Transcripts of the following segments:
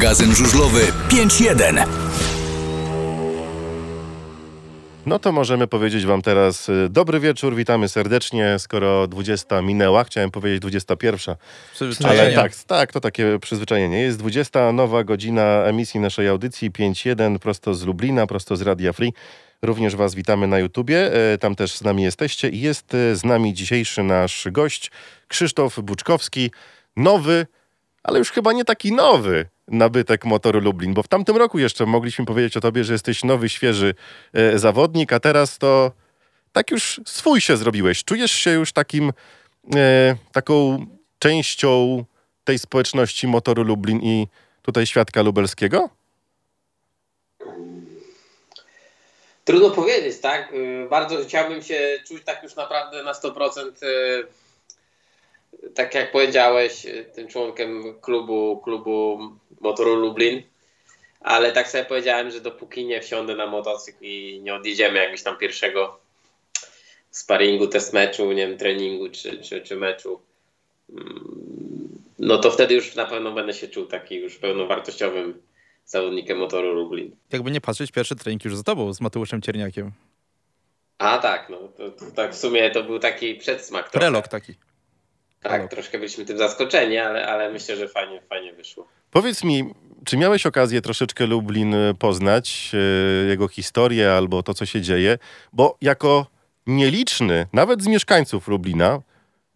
Magazyn żużlowy 5.1. No to możemy powiedzieć Wam teraz y, dobry wieczór, witamy serdecznie. Skoro 20 minęła, chciałem powiedzieć 21. Ale tak, tak, to takie przyzwyczajenie. Jest 20, nowa godzina emisji naszej audycji 5.1, prosto z Lublina, prosto z Radia Free. Również Was witamy na YouTubie, e, tam też z nami jesteście. I jest e, z nami dzisiejszy nasz gość, Krzysztof Buczkowski, nowy, ale już chyba nie taki nowy nabytek motoru Lublin, bo w tamtym roku jeszcze mogliśmy powiedzieć o tobie, że jesteś nowy, świeży e, zawodnik, a teraz to tak już swój się zrobiłeś. Czujesz się już takim, e, taką częścią tej społeczności motoru Lublin i tutaj świadka lubelskiego? Trudno powiedzieć, tak? Y, bardzo chciałbym się czuć tak już naprawdę na 100% y, tak jak powiedziałeś, tym członkiem klubu, klubu Motoru Lublin, ale tak sobie powiedziałem, że dopóki nie wsiądę na motocykl i nie odjedziemy jakiegoś tam pierwszego sparingu, test meczu, nie wiem, treningu czy, czy, czy meczu, mm, no to wtedy już na pewno będę się czuł taki już pełnowartościowym zawodnikiem motoru Lublin. Jakby nie patrzeć, pierwszy trening już za tobą z Mateuszem Cierniakiem. A tak, no to, to, tak w sumie to był taki przedsmak. Prelog taki. Tak, troszkę byliśmy tym zaskoczeni, ale, ale myślę, że fajnie, fajnie wyszło. Powiedz mi, czy miałeś okazję troszeczkę Lublin e, poznać, e, jego historię albo to, co się dzieje? Bo jako nieliczny, nawet z mieszkańców Lublina,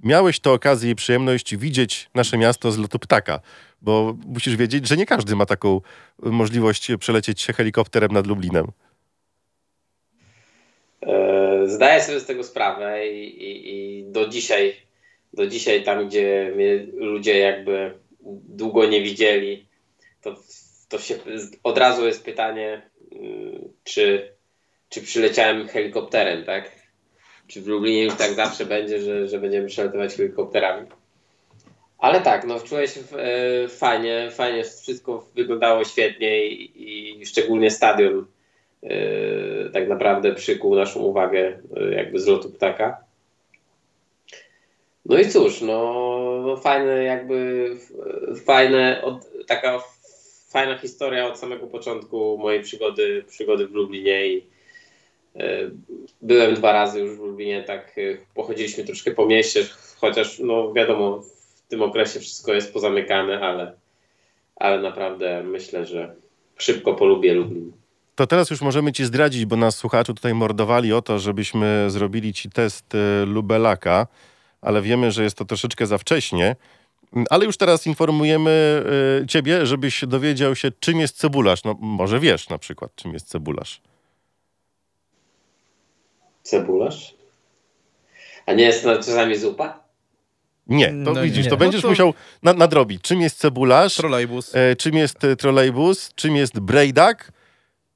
miałeś to okazję i przyjemność widzieć nasze miasto z lotu ptaka. Bo musisz wiedzieć, że nie każdy ma taką możliwość przelecieć się helikopterem nad Lublinem. E, zdaję sobie z tego sprawę i, i, i do dzisiaj, do dzisiaj tam, gdzie mnie ludzie jakby długo nie widzieli, to, to się od razu jest pytanie, mm, czy, czy przyleciałem helikopterem, tak? Czy w Lublinie już tak zawsze będzie, że, że będziemy przelatywać helikopterami? Ale tak, no czułem się e, fajnie, fajnie, wszystko wyglądało świetnie i, i szczególnie stadion e, tak naprawdę przykuł naszą uwagę e, jakby z lotu ptaka. No i cóż, no, fajne jakby, fajne, od, taka fajna historia od samego początku mojej przygody, przygody w Lublinie i byłem dwa razy już w Lublinie, tak pochodziliśmy troszkę po mieście, chociaż no wiadomo, w tym okresie wszystko jest pozamykane, ale, ale naprawdę myślę, że szybko polubię Lublin. To teraz już możemy Ci zdradzić, bo nas słuchacze tutaj mordowali o to, żebyśmy zrobili Ci test e, Lubelaka, ale wiemy, że jest to troszeczkę za wcześnie. Ale już teraz informujemy y, Ciebie, żebyś dowiedział się, czym jest cebularz. No, może wiesz na przykład, czym jest cebularz. Cebularz? A nie jest to czasami zupa? Nie, to no widzisz, nie. to będziesz no to... musiał nadrobić. Czym jest cebularz? Trolejbus. E, czym jest e, trolejbus? Czym jest brejdak?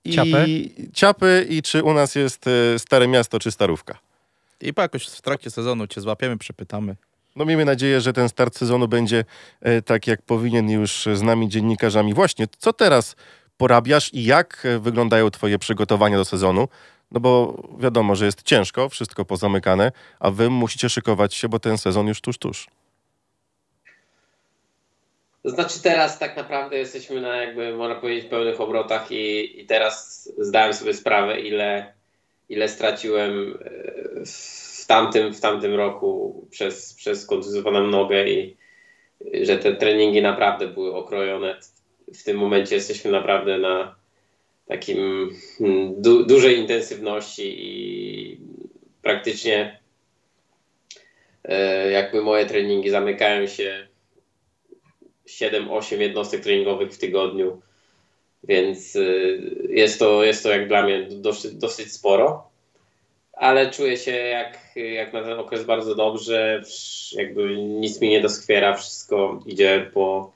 I ciapy. ciapy i czy u nas jest e, Stare Miasto czy Starówka. I po jakoś w trakcie sezonu cię złapiemy, przepytamy. No miejmy nadzieję, że ten start sezonu będzie e, tak jak powinien już z nami dziennikarzami. Właśnie, co teraz porabiasz i jak wyglądają twoje przygotowania do sezonu? No bo wiadomo, że jest ciężko, wszystko pozamykane, a wy musicie szykować się, bo ten sezon już tuż, tuż. To znaczy teraz tak naprawdę jesteśmy na jakby, można powiedzieć, pełnych obrotach i, i teraz zdałem sobie sprawę, ile, ile straciłem e, w tamtym, w tamtym roku przez, przez kontuzowaną nogę i że te treningi naprawdę były okrojone. W tym momencie jesteśmy naprawdę na, takim hmm, du dużej intensywności i praktycznie e, jakby moje treningi zamykają się 7-8 jednostek treningowych w tygodniu, więc e, jest to, jest to jak dla mnie dosyć, dosyć sporo, ale czuję się jak, jak na ten okres bardzo dobrze, jakby nic mi nie doskwiera, wszystko idzie po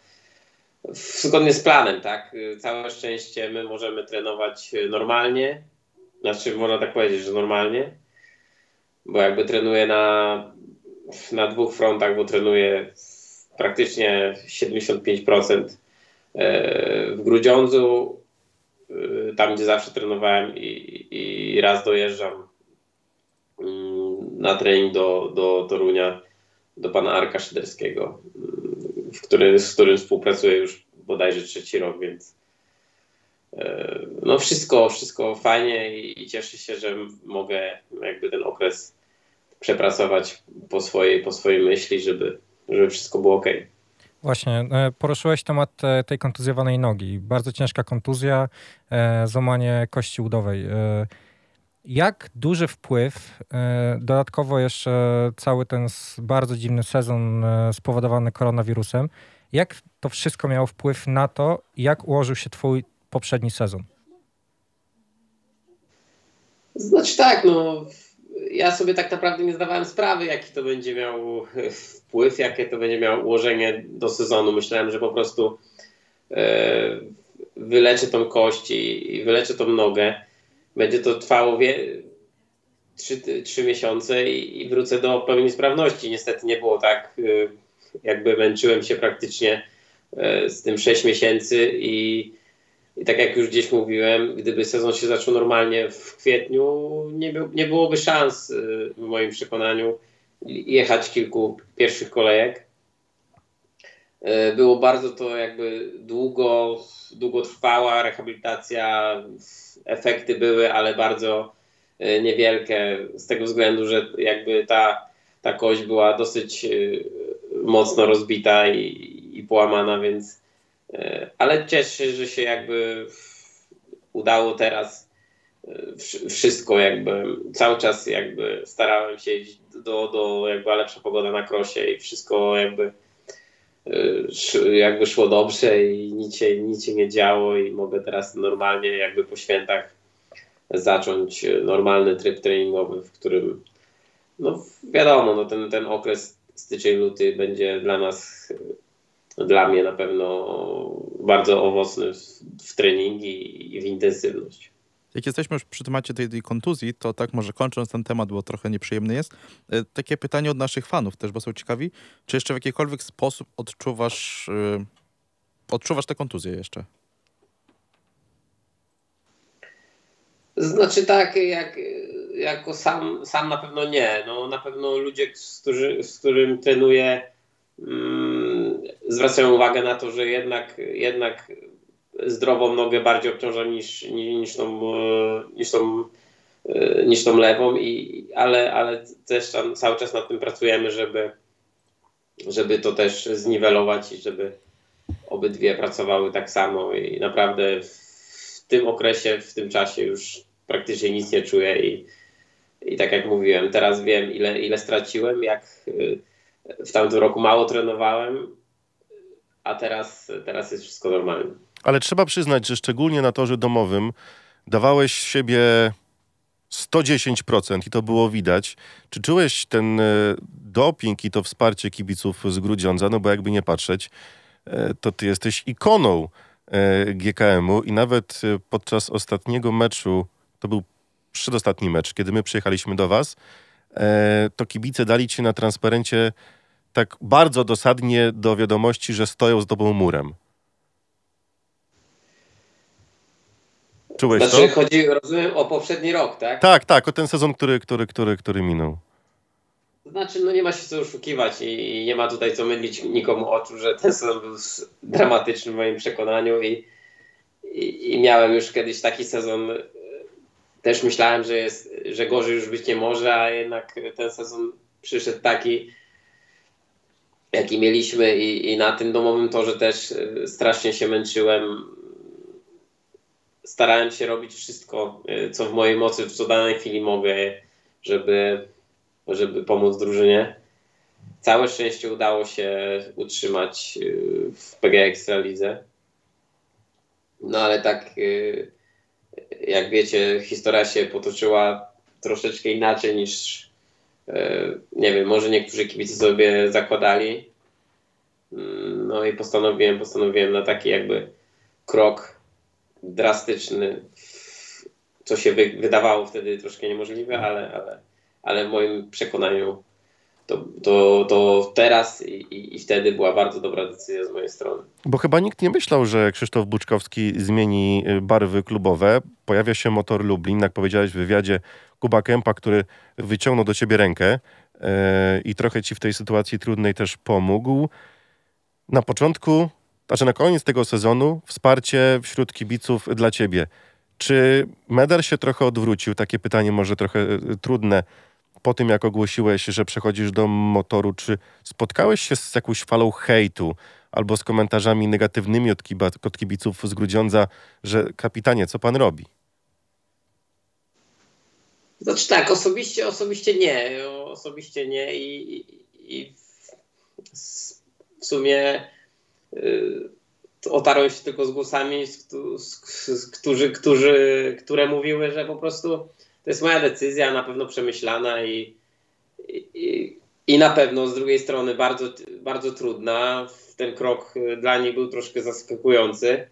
zgodnie z planem, tak? Całe szczęście my możemy trenować normalnie. Znaczy, można tak powiedzieć, że normalnie. Bo jakby trenuję na, na dwóch frontach, bo trenuję praktycznie 75% e, w Grudziądzu, e, tam gdzie zawsze trenowałem i, i raz dojeżdżam mm, na trening do, do Torunia, do pana Arka Szyderskiego, mm, w który, z którym współpracuję już bodajże trzeci rok, więc e, no wszystko, wszystko fajnie i, i cieszę się, że mogę jakby ten okres przepracować po swojej, po swojej myśli, żeby, żeby wszystko było ok. Właśnie, e, poruszyłeś temat e, tej kontuzjowanej nogi. Bardzo ciężka kontuzja, e, złamanie kości udowej. Jak duży wpływ, dodatkowo jeszcze cały ten bardzo dziwny sezon spowodowany koronawirusem, jak to wszystko miało wpływ na to, jak ułożył się twój poprzedni sezon? Znaczy tak, no ja sobie tak naprawdę nie zdawałem sprawy, jaki to będzie miał wpływ, jakie to będzie miało ułożenie do sezonu. Myślałem, że po prostu e, wyleczę tą kość i, wyleczę tą nogę. Będzie to trwało wie, trzy, trzy miesiące i, wrócę do pełnej sprawności. Niestety nie było tak, e, jakby męczyłem się praktycznie e, z tym 6 miesięcy i i tak jak już gdzieś mówiłem, gdyby sezon się zaczął normalnie w kwietniu, nie, nie byłoby szans y, w moim przekonaniu jechać kilku pierwszych kolejek. Y, było bardzo to jakby długo, długotrwała rehabilitacja, efekty były, ale bardzo y, niewielkie z tego względu, że jakby ta, ta kość była dosyć mocno rozbita i, i połamana, więc ale cieszę się, że się jakby udało teraz e, wszystko jakby, cały czas jakby starałem się iść do, do jakby lepsza pogoda na krosie i wszystko jakby e, jakby szło dobrze i nic się, nic się nie działo i mogę teraz normalnie jakby po świętach zacząć normalny tryb treningowy, w którym no wiadomo, no ten, ten okres styczeń, luty będzie dla nas dla mnie na pewno bardzo owocny w, w treningi i w intensywność. Jak jesteśmy już przy temacie tej, tej, kontuzji, to tak może kończąc ten temat, bo trochę nieprzyjemny jest, e, takie pytanie od naszych fanów też, bo są ciekawi, czy jeszcze w jakikolwiek sposób odczuwasz, yy, odczuwasz tę kontuzję jeszcze? Znaczy tak, jak, jako sam, sam na pewno nie. No, na pewno ludzie, z, którzy, z którym trenuję, mm, zwracają uwagę na to, że jednak, jednak zdrową nogę bardziej obciąża niż, niż, tą, e, niż, tą, e, niż tą lewą, i, ale, ale też tam cały czas nad tym pracujemy, żeby, żeby to też zniwelować i żeby obydwie pracowały tak samo i naprawdę w tym okresie, w tym czasie już praktycznie nic nie czuję i, i tak jak mówiłem, teraz wiem ile, ile straciłem, jak e, w tamtym roku mało trenowałem, a teraz, teraz jest wszystko normalne. Ale trzeba przyznać, że szczególnie na torze domowym dawałeś siebie 110% i to było widać. Czy czułeś ten e, doping i to wsparcie kibiców z Grudziądza? No bo jakby nie patrzeć, e, to ty jesteś ikoną e, GKM-u i nawet podczas ostatniego meczu, to był przedostatni mecz, kiedy my przyjechaliśmy do was, to kibice dali ci na transparencie tak bardzo dosadnie do wiadomości, że stoją z tobą murem. Czułeś znaczy, to? chodzi, rozumiem, o poprzedni rok, tak? Tak, tak, o ten sezon, który, który, który, który minął. Znaczy, no nie ma się co oszukiwać i nie ma tutaj co mydlić nikomu oczu, że ten sezon był dramatyczny w moim przekonaniu i, i, i miałem już kiedyś taki sezon. Też myślałem, że, jest, że gorzej już być nie może, a jednak ten sezon przyszedł taki, jaki mieliśmy i, i na tym domowym torze też e, strasznie się męczyłem. Starałem się robić wszystko, e, co w mojej mocy, w co danej chwili mogę, żeby, żeby pomóc drużynie. Całe szczęście udało się utrzymać e, w PG Ekstralidze. No ale tak, jak wiecie, historia się potoczyła troszeczkę inaczej niż nie wiem, może niektórzy kibice sobie zakładali. Mm, no i postanowiłem, postanowiłem na taki jakby krok drastyczny, co się wy, wydawało wtedy troszkę niemożliwe, ale, ale, ale w moim przekonaniu to, to, to teraz i, i, wtedy była bardzo dobra decyzja z mojej strony. Bo chyba nikt nie myślał, że Krzysztof Buczkowski zmieni y, barwy klubowe. Pojawia się motor Lublin, jak powiedziałeś w wywiadzie Kuba Kępa, który wyciągnął do ciebie rękę yy, i trochę ci w tej sytuacji trudnej też pomógł. Na początku znaczy na koniec tego sezonu wsparcie wśród kibiców dla ciebie. Czy medal się trochę odwrócił? Takie pytanie może trochę e, trudne. Po tym, jak ogłosiłeś, że przechodzisz do motoru, czy spotkałeś się z jakąś falą hejtu albo z komentarzami negatywnymi od, kiba, od kibiców z Grudziądza, że kapitanie, co pan robi? Znaczy tak, osobiście, osobiście nie. Osobiście nie i, i, i w sumie y, otarłem się tylko z głosami, z, z, z, którzy, którzy, które mówiły, że po prostu to jest moja decyzja, na pewno przemyślana i, i, i na pewno z drugiej strony bardzo, bardzo trudna. Ten krok dla niej był troszkę zaskakujący.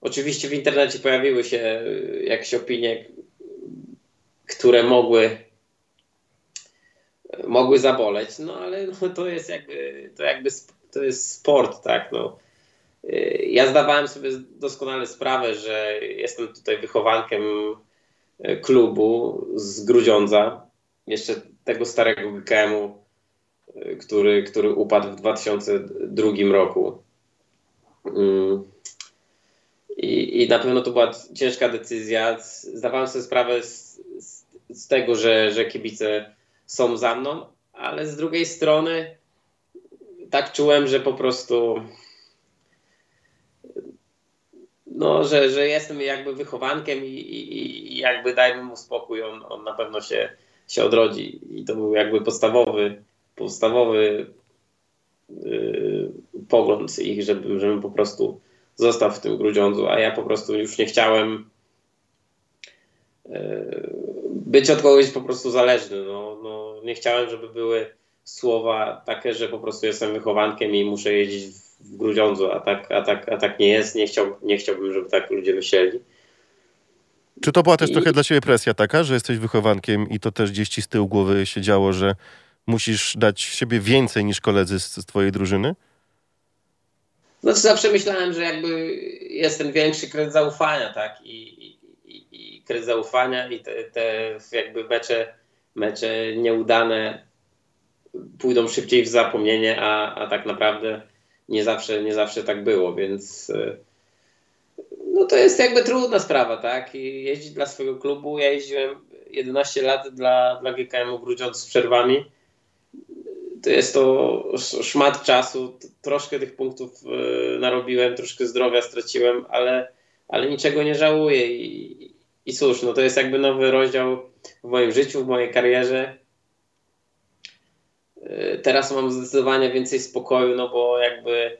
Oczywiście w internecie pojawiły się jakieś opinie, które mogły mogły zaboleć, no ale no, to jest jakby, to jakby to jest sport, tak, no. Y, ja zdawałem sobie doskonale sprawę, że jestem tutaj wychowankiem y, klubu z Grudziądza, jeszcze tego starego GKM-u, y, który, który upadł w 2002 roku. I, I na pewno to była ciężka decyzja. Zdawałem sobie sprawę z, z, z tego, że, że kibice są za mną, ale z drugiej strony tak czułem, że po prostu no, że, że jestem jakby wychowankiem i, i, i jakby dajmy mu spokój, on, on na pewno się, się odrodzi. I to był jakby podstawowy, podstawowy yy, pogląd ich, żeby, żebym po prostu został w tym Grudziądzu, a ja po prostu już nie chciałem yy, być od kogoś po prostu zależny. No, no, nie chciałem, żeby były słowa takie, że po prostu jestem wychowankiem i muszę jeździć w Grudziądzu, a tak, a tak, a tak nie jest. Nie, chciał, nie chciałbym, żeby tak ludzie myśleli. Czy to była też I... trochę dla ciebie presja taka, że jesteś wychowankiem i to też gdzieś ci z tyłu głowy się działo, że musisz dać siebie więcej niż koledzy z, z twojej drużyny? Znaczy zawsze myślałem, że jakby jest ten większy kredyt zaufania, tak? I, i, i, i kredyt zaufania i te, te jakby mecze, mecze nieudane pójdą szybciej w zapomnienie, a, a tak naprawdę nie zawsze, nie zawsze tak było, więc e, no to jest jakby trudna sprawa, tak? I jeździć dla swojego klubu. Ja jeździłem 11 lat dla, dla GKM-u Grudziądz z przerwami. To jest to szmat czasu. Troszkę tych punktów e, narobiłem, troszkę zdrowia straciłem, ale, ale niczego nie żałuję. I, I cóż, no to jest jakby nowy rozdział w moim życiu, w mojej karierze. Y, teraz mam zdecydowanie więcej spokoju, no bo jakby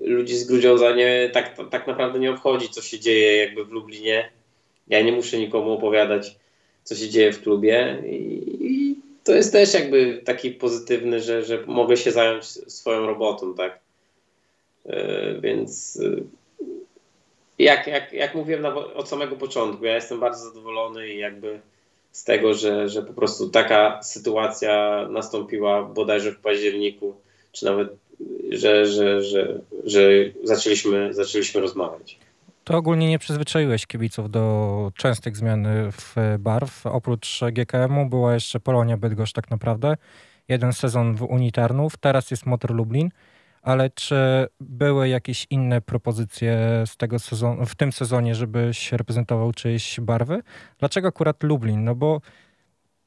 ludzi z Grudziądza nie, tak, tak naprawdę nie obchodzi, co się dzieje jakby w Lublinie. Ja nie muszę nikomu opowiadać, co się dzieje w klubie i, to jest też jakby taki pozytywny, że, że mogę się zająć swoją robotą, tak. Yy, więc yy, jak, jak, jak mówiłem na, od samego początku, ja jestem bardzo zadowolony i jakby z tego, że, że po prostu taka sytuacja nastąpiła bodajże w październiku, czy nawet, że, że, że, że zaczęliśmy, zaczęliśmy rozmawiać. To ogólnie nie przyzwyczaiłeś kibiców do częstych zmian w barw. Oprócz GKM-u była jeszcze Polonia Bydgoszcz tak naprawdę. Jeden sezon w Unitarnów, teraz jest Motor Lublin ale czy były jakieś inne propozycje z tego sezonu, w tym sezonie, żebyś reprezentował czyjeś barwy? Dlaczego akurat Lublin? No bo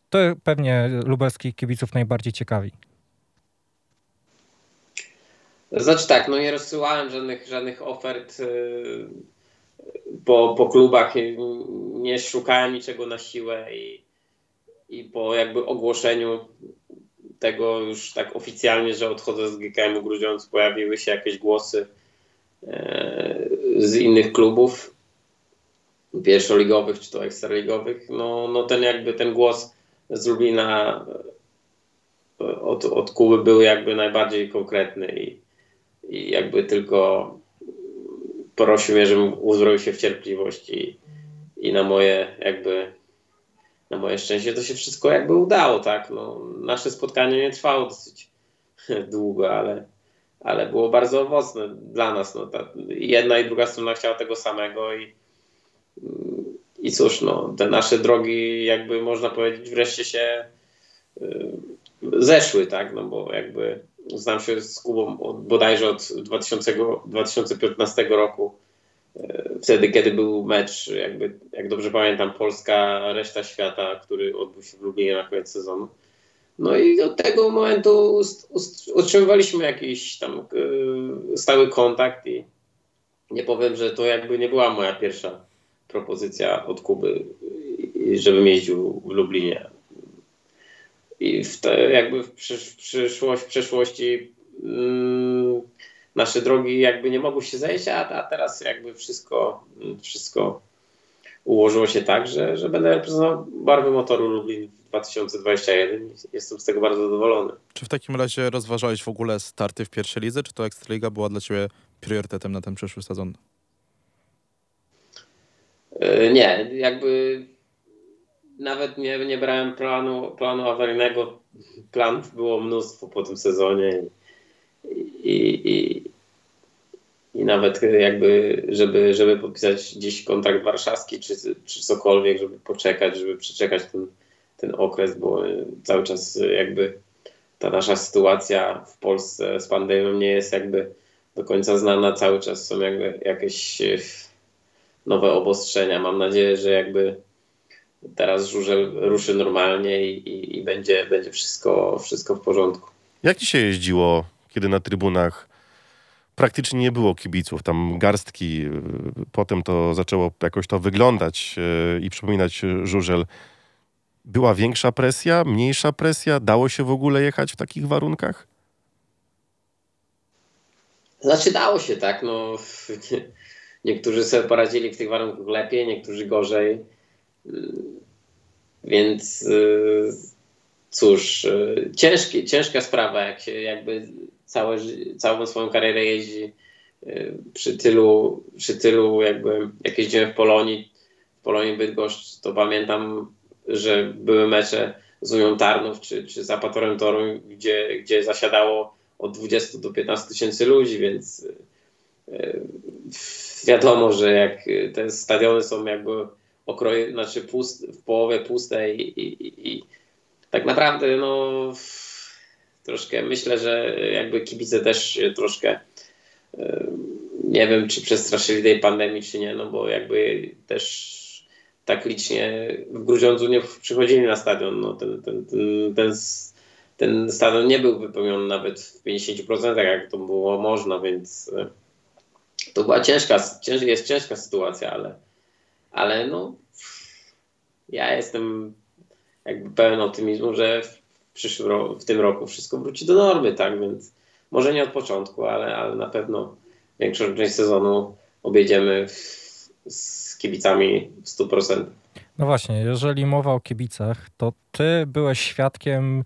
to pewnie lubelskich kibiców najbardziej ciekawi. Znaczy tak, no nie rozsyłałem żadnych, żadnych ofert y, po, po klubach, nie szukałem niczego na siłę i, i po jakby ogłoszeniu tego już tak oficjalnie, że odchodzę z GKM-u Grudziądz, pojawiły się jakieś głosy e, z innych klubów pierwszoligowych czy to ekstraligowych, no, no ten jakby ten głos z Lublina e, od, od Kuby był jakby najbardziej konkretny i, i jakby tylko prosił mnie, żebym uzbroił się w cierpliwość i, i na moje jakby na moje szczęście to się wszystko jakby udało, tak. No, nasze spotkanie nie trwało dosyć długo, ale, ale było bardzo owocne dla nas. No, ta jedna i druga strona chciała tego samego i, i cóż, no, te nasze drogi jakby można powiedzieć wreszcie się y, zeszły, tak, no bo jakby znam się z Kubą od, bodajże od 2000, 2015 roku. Wtedy, kiedy był mecz, jakby, jak dobrze pamiętam, Polska, reszta świata, który odbył się w Lublinie na koniec sezonu. No i od tego momentu utrzymywaliśmy jakiś tam yy, stały kontakt i nie powiem, że to jakby nie była moja pierwsza propozycja od Kuby, żebym jeździł w Lublinie. I w te, jakby w, przysz, przyszłość, w przeszłości yy, nasze drogi jakby nie mogły się zejść, a, a teraz jakby wszystko, wszystko ułożyło się tak, że, że będę reprezentował barwy motoru Lublin 2021. Jestem z tego bardzo zadowolony. Czy w takim razie rozważałeś w ogóle starty w pierwszej lidze, czy to Ekstraliga była dla Ciebie priorytetem na ten przyszły sezon? E, nie, jakby nawet nie, nie brałem planu, planu awaryjnego. Planów było mnóstwo po tym sezonie i, i, i nawet jakby, żeby, żeby podpisać gdzieś kontrakt warszawski czy, czy cokolwiek, żeby poczekać, żeby przeczekać ten, ten okres, bo cały czas jakby ta nasza sytuacja w Polsce z pandemią nie jest jakby do końca znana. Cały czas są jakby jakieś nowe obostrzenia. Mam nadzieję, że jakby teraz żużel ruszy normalnie i, i, i będzie, będzie wszystko, wszystko w porządku. Jak ci się jeździło, kiedy na trybunach praktycznie nie było kibiców, tam garstki. Y, potem to zaczęło jakoś to wyglądać y, i przypominać żużel. Była większa presja, mniejsza presja? Dało się w ogóle jechać w takich warunkach? Znaczy dało się, tak. No, niektórzy sobie poradzili w tych warunkach lepiej, niektórzy gorzej. Więc y, cóż, ciężki, ciężka sprawa, jak się jakby całe, całą swoją karierę jeździ y, przy tylu, przy tylu jakby, jak jeździłem w Polonii, w Polonii Bydgoszcz, to pamiętam, że były mecze z Unią Tarnów czy, czy Zapatorem Toruń, gdzie, gdzie zasiadało od 20 do 15 tysięcy ludzi, więc y, wiadomo, że jak te stadiony są jakby okroje, znaczy pust, w połowie puste i, i, i tak naprawdę no troszkę myślę, że jakby kibice też troszkę e, nie wiem, czy przestraszyli tej pandemii, czy nie, no bo jakby też tak licznie w Grudziądzu nie przychodzili na stadion. No ten, ten, ten, ten, ten stadion nie był wypełniony nawet w 50%, jak to było można, więc e, to była ciężka, cięż, jest ciężka sytuacja, ale, ale no ja jestem jakby pełen optymizmu, że przyszłym roku, w tym roku wszystko wróci do normy, tak? Więc może nie od początku, ale, ale na pewno większą część sezonu objedziemy w, z kibicami w 100%. No właśnie, jeżeli mowa o kibicach, to ty byłeś świadkiem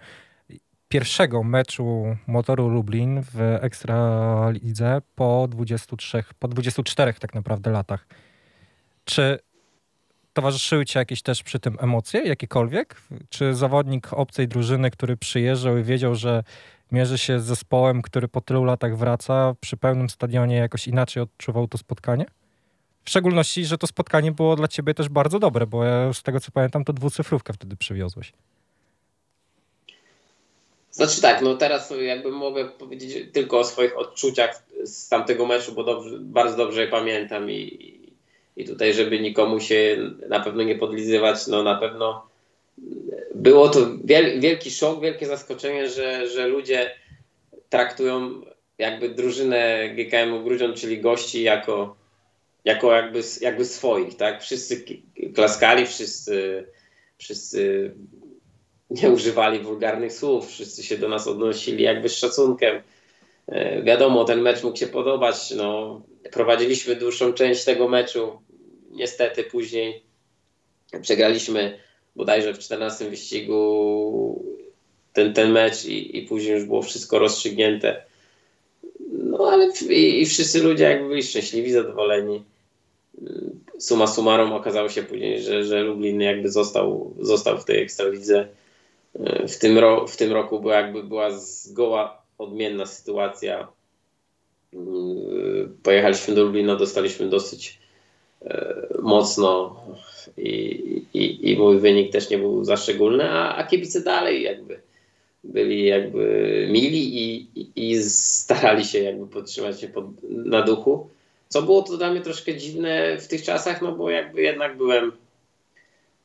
pierwszego meczu Motoru Lublin w Ekstralidze po 23, po 24 tak naprawdę latach. Czy towarzyszyły ci jakieś też przy tym emocje, jakiekolwiek? Czy zawodnik obcej drużyny, który przyjeżdżał i wiedział, że mierzy się z zespołem, który po tylu latach wraca, przy pełnym stadionie jakoś inaczej odczuwał to spotkanie? W szczególności, że to spotkanie było dla ciebie też bardzo dobre, bo ja z tego co pamiętam, to dwucyfrówkę wtedy przywiozłeś. Znaczy tak, no teraz jakby mogę powiedzieć tylko o swoich odczuciach z tamtego meczu, bo dobrze, bardzo dobrze je pamiętam i, i tutaj, żeby nikomu się na pewno nie podlizywać, no na pewno było to wielki szok, wielkie zaskoczenie, że, że ludzie traktują jakby drużynę GKM-u Grudziądz, czyli gości, jako, jako jakby, jakby swoich, tak? Wszyscy klaskali, wszyscy, wszyscy nie używali wulgarnych słów, wszyscy się do nas odnosili jakby z szacunkiem. E, wiadomo, ten mecz mógł się podobać. No, prowadziliśmy dłuższą część tego meczu niestety później przegraliśmy bodajże w 14 wyścigu ten, ten mecz i, i później już było wszystko rozstrzygnięte. No ale i, i wszyscy ludzie jakby byli szczęśliwi, zadowoleni. Suma summarum okazało się później, że, że Lublin jakby został, został w tej ekstralidze. W tym, ro, w tym roku była jakby była zgoła odmienna sytuacja. Pojechaliśmy do Lublina, dostaliśmy dosyć E, mocno i, i, i mój wynik też nie był za szczególny, a, a kibice dalej jakby byli jakby mili i, i, i starali się jakby podtrzymać się pod, na duchu. Co było to dla mnie troszkę dziwne w tych czasach, no bo jakby jednak byłem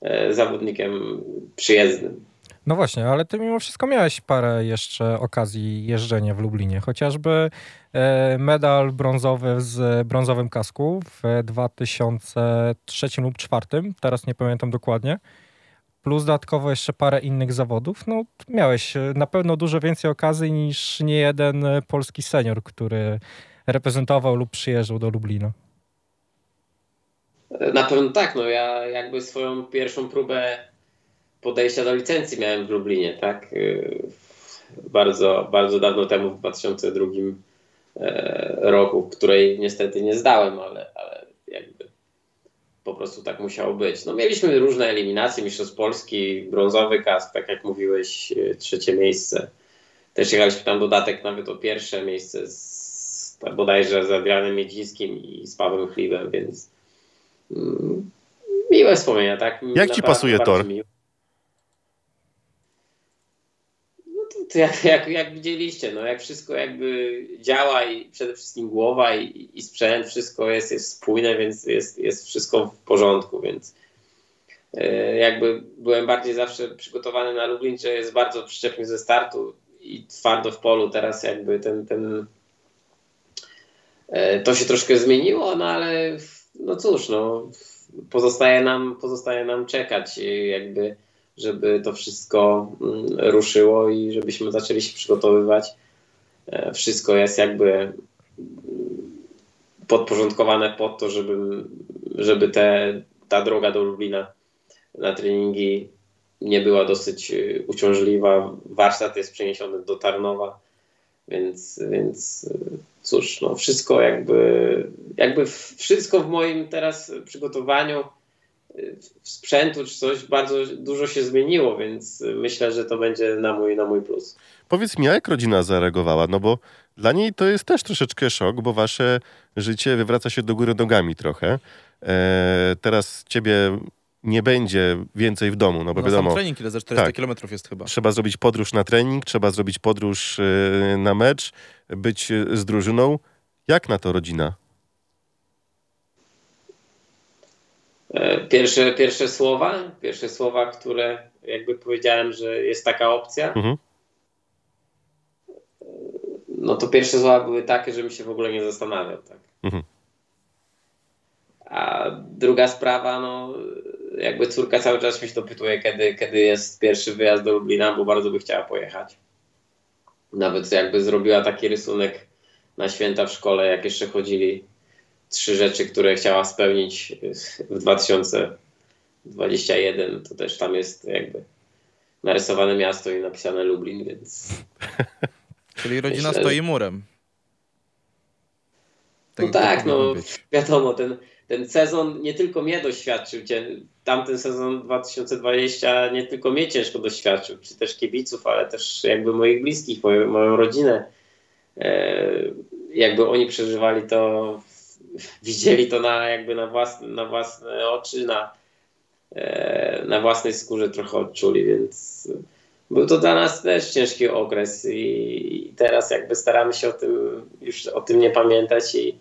e, zawodnikiem przyjezdnym. No właśnie, ale ty mimo wszystko miałeś parę jeszcze okazji jeżdżenia w Lublinie. Chociażby e, medal brązowy z brązowym kasku w 2003 lub 2004, teraz nie pamiętam dokładnie. Plus dodatkowo jeszcze parę innych zawodów. No miałeś e, na pewno dużo więcej okazji niż nie jeden polski senior, który reprezentował lub przyjeżdżał do Lublina. Na pewno tak, no ja jakby swoją pierwszą próbę podejścia do licencji miałem w Lublinie, tak? Y, bardzo, bardzo dawno temu, w 2002 e, roku, której niestety nie zdałem, ale, ale jakby po prostu tak musiało być. No mieliśmy różne eliminacje, mistrzostw Polski, brązowy kask, tak jak mówiłeś, y, trzecie miejsce. Też jechaliśmy tam dodatek nawet o pierwsze miejsce z bodajże z Adrianem Miedzińskim i z Pawłem Chlibem, więc mm, miłe wspomnienia, tak? Jak ci pasuje tor? Miłe. To jak, jak, jak widzieliście, no jak wszystko jakby działa i przede wszystkim głowa i, i sprzęt, wszystko jest, jest spójne, więc jest, jest wszystko w porządku, więc e, jakby byłem bardziej zawsze przygotowany na Lublin, że jest bardzo przyczepny ze startu i twardo w polu. Teraz jakby ten, ten e, to się troszkę zmieniło, no ale no cóż, no pozostaje nam, pozostaje nam czekać jakby żeby to wszystko mm, ruszyło i żebyśmy zaczęli się przygotowywać. E, wszystko jest jakby mm, podporządkowane pod to, żeby, żeby te, ta droga do Lublina na treningi nie była dosyć e, uciążliwa. Warsztat jest przeniesiony do Tarnowa, więc, więc e, cóż, no wszystko jakby, jakby wszystko w moim teraz przygotowaniu sprzętu czy coś bardzo dużo się zmieniło, więc myślę, że to będzie na mój, na mój plus. Powiedz mi, jak rodzina zareagowała? No bo dla niej to jest też troszeczkę szok, bo wasze życie wywraca się do góry nogami trochę. E, teraz ciebie nie będzie więcej w domu, no bo no wiadomo... trening ile za 400 tak, kilometrów jest chyba. Trzeba zrobić podróż na trening, trzeba zrobić podróż e, na mecz, być z drużyną. Jak na to rodzina? Pierwsze, pierwsze słowa, pierwsze słowa, które jakby powiedziałem, że jest taka opcja, mhm. no to pierwsze słowa były takie, żebym się w ogóle nie zastanawiał. Tak. Mhm. A druga sprawa, no jakby córka cały czas się dopytuje, kiedy, kiedy jest pierwszy wyjazd do Lublina, bo bardzo by chciała pojechać. Nawet jakby zrobiła taki rysunek na święta w szkole, jak jeszcze chodzili trzy rzeczy, które chciała spełnić w 2021, to też tam jest jakby narysowane miasto i napisane Lublin, więc... Czyli rodzina myślę, stoi murem. Tak no tak, no być. wiadomo, ten, ten sezon nie tylko mnie doświadczył, tamten sezon 2020 nie tylko mnie ciężko doświadczył, czy też kibiców, ale też jakby moich bliskich, moją, moją rodzinę. E, jakby oni przeżywali to widzieli to na, jakby na, własne, na własne oczy, na, e, na własnej skórze trochę odczuli, więc był to dla nas też ciężki okres i, teraz jakby staramy się o tym już o tym nie pamiętać i,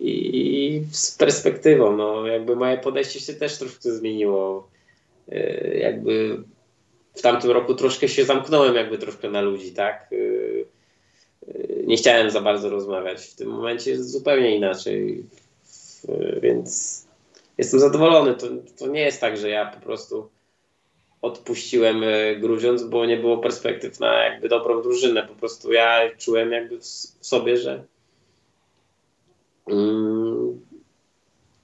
i z perspektywą, no jakby moje podejście się też troszkę zmieniło. E, jakby w tamtym roku troszkę się zamknąłem jakby troszkę na ludzi, tak? Nie chciałem za bardzo rozmawiać. W tym momencie jest zupełnie inaczej, więc jestem zadowolony. To, to nie jest tak, że ja po prostu odpuściłem e, Gruziąc, bo nie było perspektyw na jakby dobrą drużynę. Po prostu ja czułem jakby w sobie, że mm,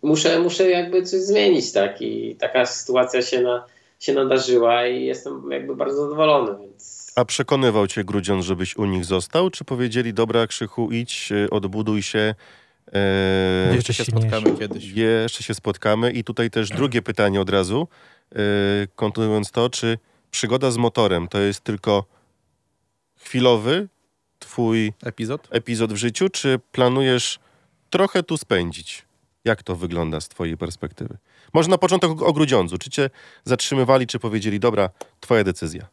muszę, muszę jakby coś zmienić, tak? I taka sytuacja się, na, się nadarzyła i jestem jakby bardzo zadowolony, więc a przekonywał cię Grudziądz, żebyś u nich został? Czy powiedzieli, dobra Krzychu, idź, y, odbuduj się, e, jeszcze się spotkamy kiedyś. Jeszcze się spotkamy. I tutaj też drugie pytanie od razu, e, kontynuując to, czy przygoda z motorem to jest tylko chwilowy twój epizod, epizod w życiu, czy planujesz trochę tu spędzić? Jak to wygląda z twojej perspektywy? Może na początek o Grudziądzu. Czy cię zatrzymywali, czy powiedzieli, dobra, twoja decyzja?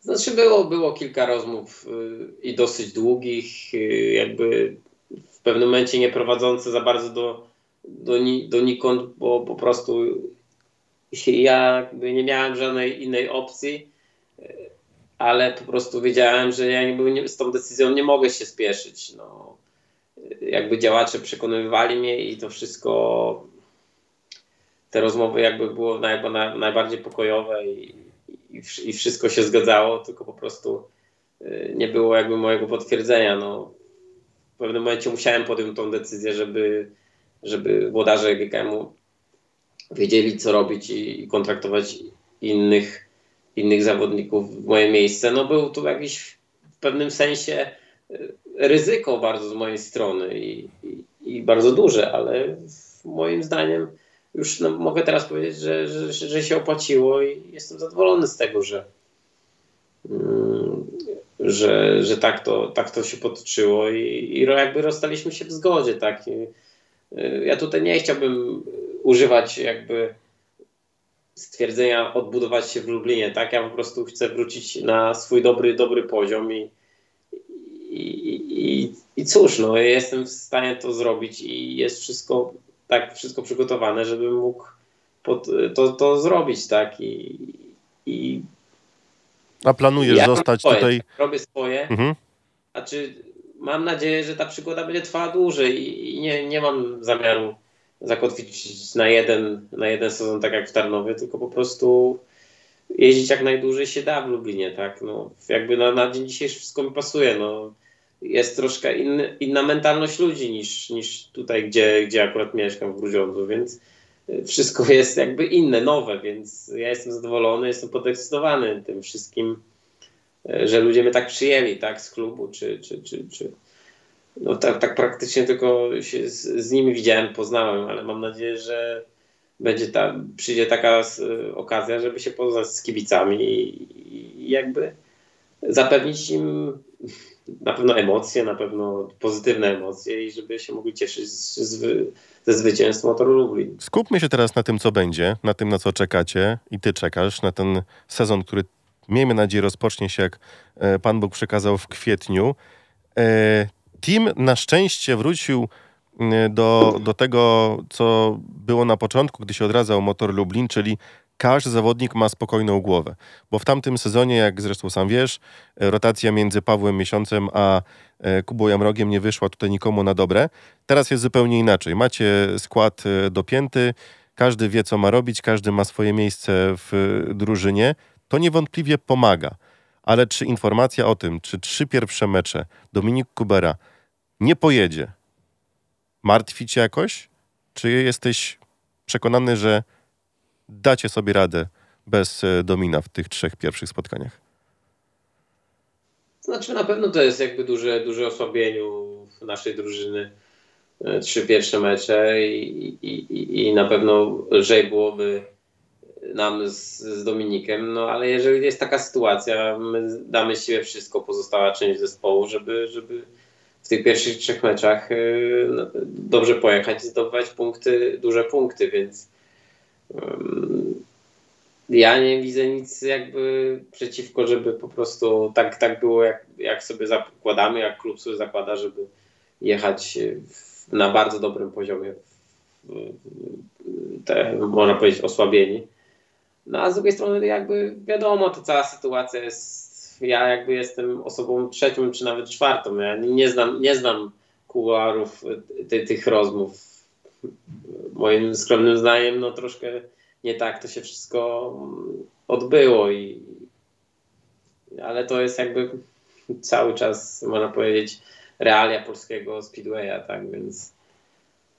Znaczy było, było kilka rozmów y, i dosyć długich, y, jakby w pewnym momencie nie prowadzące za bardzo do, do, ni, donikąd, bo po prostu ja nie miałem żadnej innej opcji, y, ale po prostu wiedziałem, że ja nie, z tą decyzją nie mogę się spieszyć. No, jakby działacze przekonywali mnie i to wszystko, te rozmowy jakby było jakby najbardziej pokojowe i, i, i wszystko się zgadzało, tylko po prostu y, nie było jakby mojego potwierdzenia. No, w pewnym momencie musiałem podjąć tą decyzję, żeby, żeby włodarze GKM-u wiedzieli, co robić i, i kontraktować innych, innych zawodników w moje miejsce. No był tu jakiś w pewnym sensie y, ryzyko bardzo z mojej strony i, i, i bardzo duże, ale moim zdaniem już no, mogę teraz powiedzieć, że, że, że się opłaciło i jestem zadowolony z tego, że, mm, że, że tak, to, tak to się potoczyło i, i jakby rozstaliśmy się w zgodzie. Tak? I, y, ja tutaj nie chciałbym używać jakby stwierdzenia odbudować się w Lublinie, tak? Ja po prostu chcę wrócić na swój dobry, dobry poziom i, i, i, i cóż, no, jestem w stanie to zrobić i jest wszystko tak wszystko przygotowane, żebym mógł pod, to, to zrobić, tak? I, i A planujesz ja zostać swoje, tutaj? Tak, robię swoje. Mhm. Znaczy, mam nadzieję, że ta przygoda będzie trwała dłużej i, nie, nie mam zamiaru zakotwić na jeden, na jeden sezon, tak jak w Tarnowie, tylko po prostu jeździć jak najdłużej się da w Lublinie, tak? No, jakby na, na dzień dzisiejszy wszystko mi pasuje, no jest troszkę inna mentalność ludzi niż, niż tutaj, gdzie, gdzie akurat mieszkam w Grudziądzu, więc y, wszystko jest jakby inne, nowe, więc ja jestem zadowolony, jestem podekscytowany tym wszystkim, y, że ludzie mnie tak przyjęli, tak, z klubu, czy, czy, czy, czy no tak, tak praktycznie tylko się z, z nimi widziałem, poznałem, ale mam nadzieję, że będzie ta, przyjdzie taka okazja, żeby się poznać z kibicami i, i jakby zapewnić im na pewno emocje, na pewno pozytywne emocje i żeby się mogli cieszyć z, z, ze zwycięstw Motoru Lublin. Skupmy się teraz na tym, co będzie, na tym, na co czekacie i ty czekasz, na ten sezon, który miejmy nadzieję rozpocznie się, jak e, Pan Bóg przekazał w kwietniu. E, team na szczęście wrócił do, do tego, co było na początku, gdy się odradzał Motor Lublin, czyli każdy zawodnik ma spokojną głowę. Bo w tamtym sezonie, jak zresztą sam wiesz, rotacja między Pawłem Miesiącem a e, Kubą Jamrogiem nie wyszła tutaj nikomu na dobre. Teraz jest zupełnie inaczej. Macie skład e, dopięty, każdy wie, co ma robić, każdy ma swoje miejsce w drużynie. To niewątpliwie pomaga. Ale czy informacja o tym, czy trzy pierwsze mecze Dominik Kubera nie pojedzie, martwi cię jakoś? Czy jesteś przekonany, że dacie sobie radę bez e, domina w tych trzech pierwszych spotkaniach? Znaczy na pewno to jest jakby duże, duże osłabienie naszej drużyny. E, trzy pierwsze mecze i, i, i na pewno lżej byłoby nam z, z Dominikiem, no ale jeżeli jest taka sytuacja, my damy siebie wszystko, pozostała część zespołu, żeby, żeby w tych pierwszych trzech meczach e, no, dobrze pojechać i zdobywać punkty, duże punkty, więc ja nie widzę nic jakby przeciwko, żeby po prostu tak, tak było, jak, jak sobie zakładamy, jak klub sobie zakłada, żeby jechać w, na bardzo dobrym poziomie, te, można powiedzieć, osłabieni. No a z drugiej strony jakby wiadomo, to cała sytuacja jest, ja jakby jestem osobą trzecią czy nawet czwartą, ja nie znam, nie znam kuluarów ty, tych rozmów moim skromnym zdaniem, no troszkę nie tak to się wszystko odbyło i ale to jest jakby cały czas, można powiedzieć, realia polskiego speedwaya, tak, więc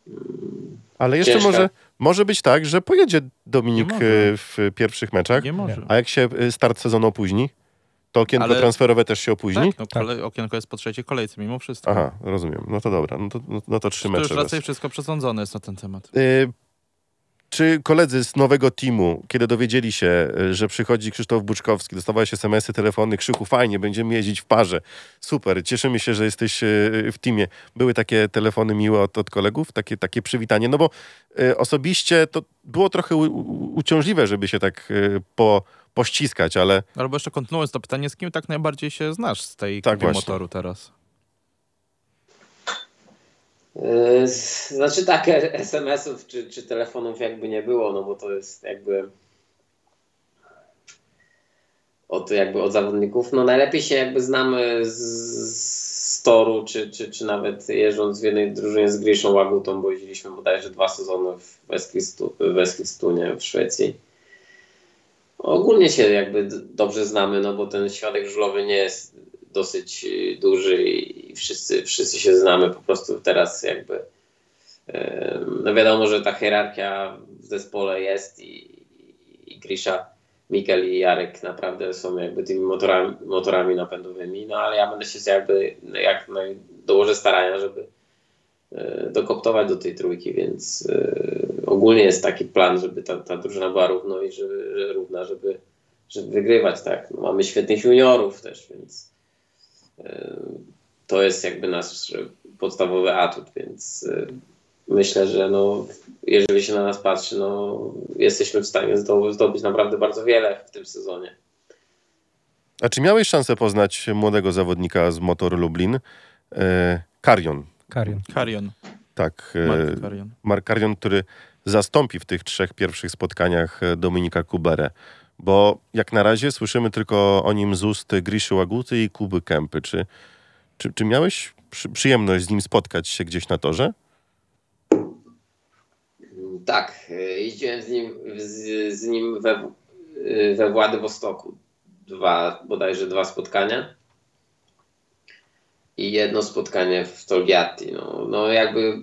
mm, ale jeszcze może, może być tak, że pojedzie Dominik e, w pierwszych meczach, nie może. a jak się e, start sezonu opóźni, to okienko Ale... transferowe też się opóźni? Tak, no, tak. okienko jest po trzeciej kolejce mimo wszystko. Aha, rozumiem. No to dobra, no to, no, no to trzy to mecze. już raczej wszystko przesądzone jest na ten temat. Y czy koledzy z nowego teamu, kiedy dowiedzieli się, y, że przychodzi Krzysztof Buczkowski, dostawałeś SMS-y, telefony, Krzychu, fajnie, będziemy jeździć w parze, super, cieszymy się, że jesteś y, w teamie. Były takie telefony miłe od, od kolegów, takie, takie przywitanie, no bo y, osobiście to było trochę u, u, uciążliwe, żeby się tak y, po, pościskać, ale... Albo jeszcze kontynuując to pytanie, z kim tak najbardziej się znasz z tej Tak motoru teraz? Yy, Znaczy tak, SMS-ów czy, czy telefonów jakby nie było, no bo to jest jakby od, jakby od zawodników. No najlepiej się jakby znamy z, z toru, czy, czy, czy nawet jeżdżąc w jednej drużynie z Griszą Łagutą, bo jeździliśmy bodajże dwa sezony w Eskilstu- w Eskilstunie w Szwecji. Ogólnie się jakby dobrze znamy, no bo ten środek żulowy nie jest dosyć y, duży wszyscy, wszyscy się znamy po prostu teraz jakby em, no wiadomo, że ta hierarchia w zespole jest i, i Grisza, Mikel i Jarek naprawdę są jakby tymi motorami, motorami napędowymi, no ale ja będę się jakby jak dołożę starania, żeby e, dokoptować do tej trójki, więc e, ogólnie jest taki plan, żeby ta, ta drużyna była równo i żeby, że równa, żeby, żeby wygrywać, tak. No, mamy świetnych juniorów też, więc e, to jest jakby nasz podstawowy atut, więc e, myślę, że no, jeżeli się na nas patrzy, no, jesteśmy w stanie zdo- zdobyć naprawdę bardzo wiele w tym sezonie. A czy miałeś szansę poznać młodego zawodnika z Motor Lublin? E, Karion, Karion. Karion, tak. e, Mark Karion. Mark Karion, który zastąpi w tych trzech pierwszych spotkaniach e, Dominika Kuberę. Bo jak na razie słyszymy tylko o nim z ust Griszy Łaguty i Kuby Kępy. Czy, czy, czy miałeś przy, przyjemność z nim spotkać się gdzieś na torze? Tak, jeździłem z nim, z, z nim we, we Władywostoku. Dwa, bodajże dwa spotkania. I jedno spotkanie w Tolgiatti. No, no jakby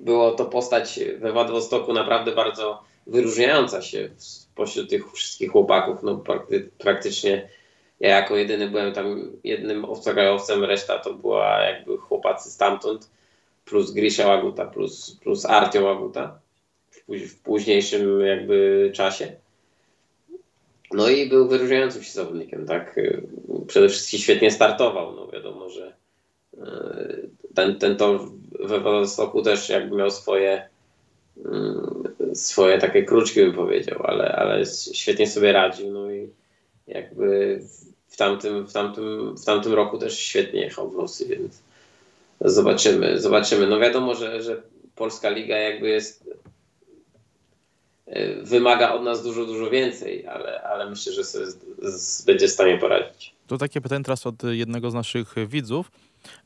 było to postać we Władywostoku naprawdę bardzo wyróżniająca się spośród tych wszystkich chłopaków. No prakty, praktycznie ja jako jedyny byłem tam jednym obcokrajowcem, reszta to była jakby chłopacy stamtąd plus Grisha Łaguta, plus, plus Artio Łaguta w, póź- w późniejszym jakby czasie. No i był wyróżniającym się zawodnikiem, tak. Przede wszystkim świetnie startował. No wiadomo, że y, ten, ten tor we Wodostoku też jakby miał swoje y, swoje takie kruczki bym powiedział, ale, ale świetnie sobie radził. No i jakby w tamtym, w tamtym, w tamtym roku też świetnie jechał w Rosji, więc Zobaczymy, zobaczymy. No wiadomo, że, że Polska Liga jakby jest e, wymaga od nas dużo, dużo więcej, ale, ale myślę, że sobie z, z, będzie w stanie poradzić. To takie pytanie teraz od jednego z naszych widzów.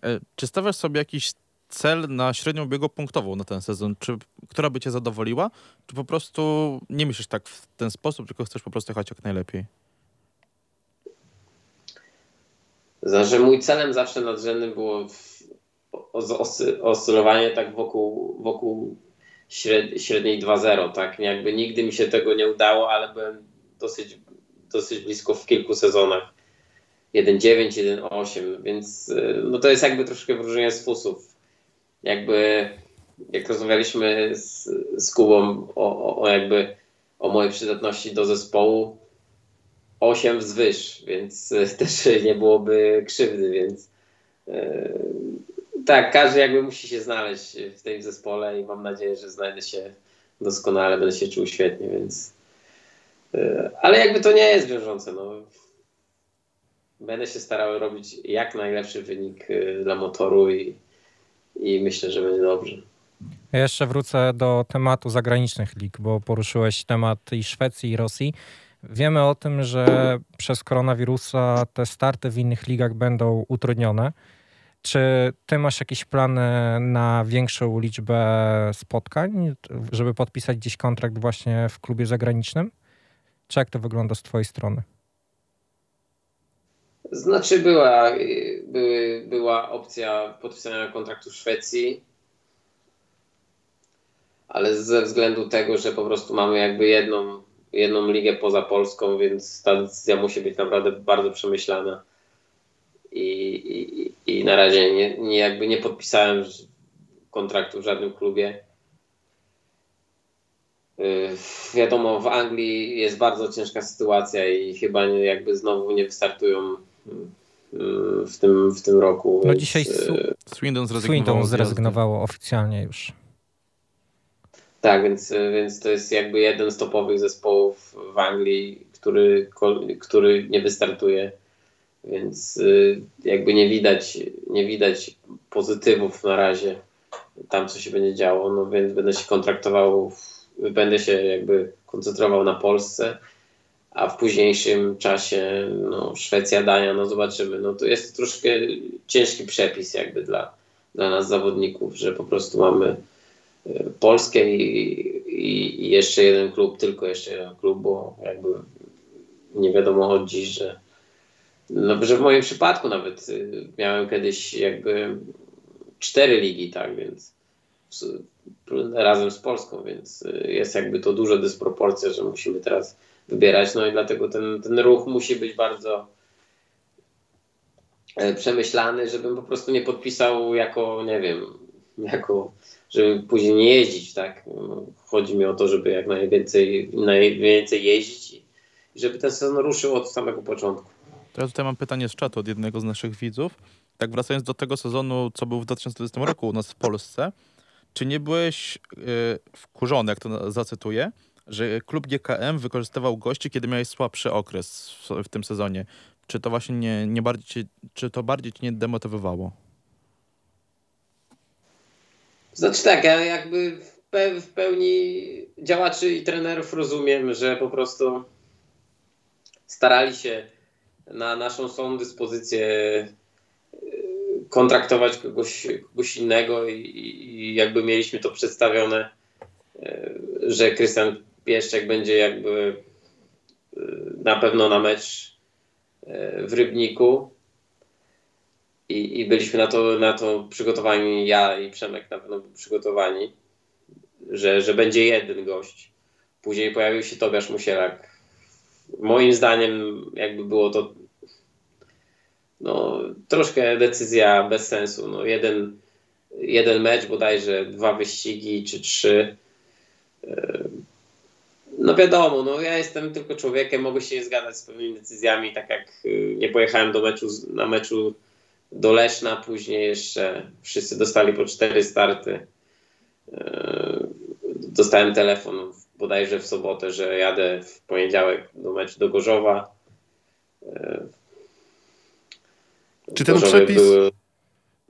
E, Czy stawiasz sobie jakiś cel na średnią biegu punktową na ten sezon? Czy, która by cię zadowoliła? Czy po prostu nie myślisz tak w ten sposób, tylko chcesz po prostu jechać jak najlepiej? Znaczy mój celem zawsze nadrzędnym było oscy, oscylowanie tak wokół, wokół śred, średniej 2-0, tak? Jakby nigdy mi się tego nie udało, ale byłem dosyć, dosyć blisko w kilku sezonach. 1-9, 1-8, więc y, no to jest jakby troszkę wróżenie z fusów. Jakby jak rozmawialiśmy z, z Kubą o, o, o jakby o mojej przydatności do zespołu, 8 wzwyż, więc y, też nie byłoby krzywdy, więc y, tak, każdy jakby musi się znaleźć w tym zespole i mam nadzieję, że znajdę się doskonale, będę się czuł świetnie, więc y, ale jakby to nie jest wiążące, no. Będę się starał robić jak najlepszy wynik dla motoru i, i myślę, że będzie dobrze. Ja jeszcze wrócę do tematu zagranicznych lig, bo poruszyłeś temat i Szwecji, i Rosji. Wiemy o tym, że przez koronawirusa te starty w innych ligach będą utrudnione. Czy ty masz jakieś plany na większą liczbę spotkań, żeby podpisać gdzieś kontrakt właśnie w klubie zagranicznym? Czy jak to wygląda z twojej strony? Znaczy była, były, była opcja podpisania kontraktu w Szwecji, ale ze względu tego, że po prostu mamy jakby jedną, jedną ligę poza Polską, więc ta decyzja musi być naprawdę bardzo przemyślana. I, i, i na razie nie, nie, jakby nie podpisałem kontraktu w żadnym klubie. wiadomo, w Anglii jest bardzo ciężka sytuacja i chyba jakby znowu nie wystartują w tym, w tym roku. No więc, dzisiaj Swindon zrezygnowało, Swindon zrezygnowało oficjalnie już. Tak, więc, więc to jest jakby jeden z topowych zespołów w Anglii, który, który nie wystartuje. Więc jakby nie widać, nie widać pozytywów na razie tam, co się będzie działo. No więc będę się kontraktował, będę się jakby koncentrował na Polsce, a w późniejszym czasie no, Szwecja, Dania, no zobaczymy. No to jest troszkę ciężki przepis jakby dla, dla nas zawodników, że po prostu mamy Polskę i, i, jeszcze jeden klub, tylko jeszcze jeden klub, bo jakby nie wiadomo od dziś, że, no, że w moim przypadku nawet y, miałem kiedyś jakby cztery ligi, tak, więc razem z Polską, więc y, jest jakby to duża dysproporcja, że musimy teraz wybierać, no i dlatego ten, ten ruch musi być bardzo e, przemyślany, żebym po prostu nie podpisał jako, nie wiem, jako żeby później nie jeździć, tak? Chodzi mi o to, żeby jak najwięcej, najwięcej jeździć i żeby ten sezon ruszył od samego początku. Teraz tutaj mam pytanie z czatu od jednego z naszych widzów. Tak wracając do tego sezonu, co był w 2020 roku u nas w Polsce, czy nie byłeś yy, wkurzony, jak to zacytuję, że klub GKM wykorzystywał gości, kiedy miałeś słabszy okres w, w tym sezonie? Czy to właśnie nie, nie bardziej czy to bardziej cię nie demotywowało? Znaczy tak, ja jakby w pełni działaczy i trenerów rozumiem, że po prostu starali się na naszą są dyspozycję y, kontraktować kogoś, kogoś innego i, i jakby mieliśmy to przedstawione, y, że Krystian Pieszczek będzie jakby y, na pewno na mecz w Rybniku i, i byliśmy na to, na to przygotowani, ja i Przemek na pewno przygotowani, że, że będzie jeden gość. Później pojawił się Tobiasz Musielak. Moim zdaniem jakby było to no, troszkę decyzja bez sensu. No, jeden, jeden mecz, bodajże dwa wyścigi czy trzy. No wiadomo, no ja jestem tylko człowiekiem, mogę się nie zgadzać z pewnymi decyzjami, tak jak y, nie pojechałem do meczu, na meczu do Leszna, później jeszcze wszyscy dostali po cztery starty. E, dostałem telefon bodajże w sobotę, że jadę w poniedziałek do meczu do Gorzowa. E, Czy ten przepis... Były,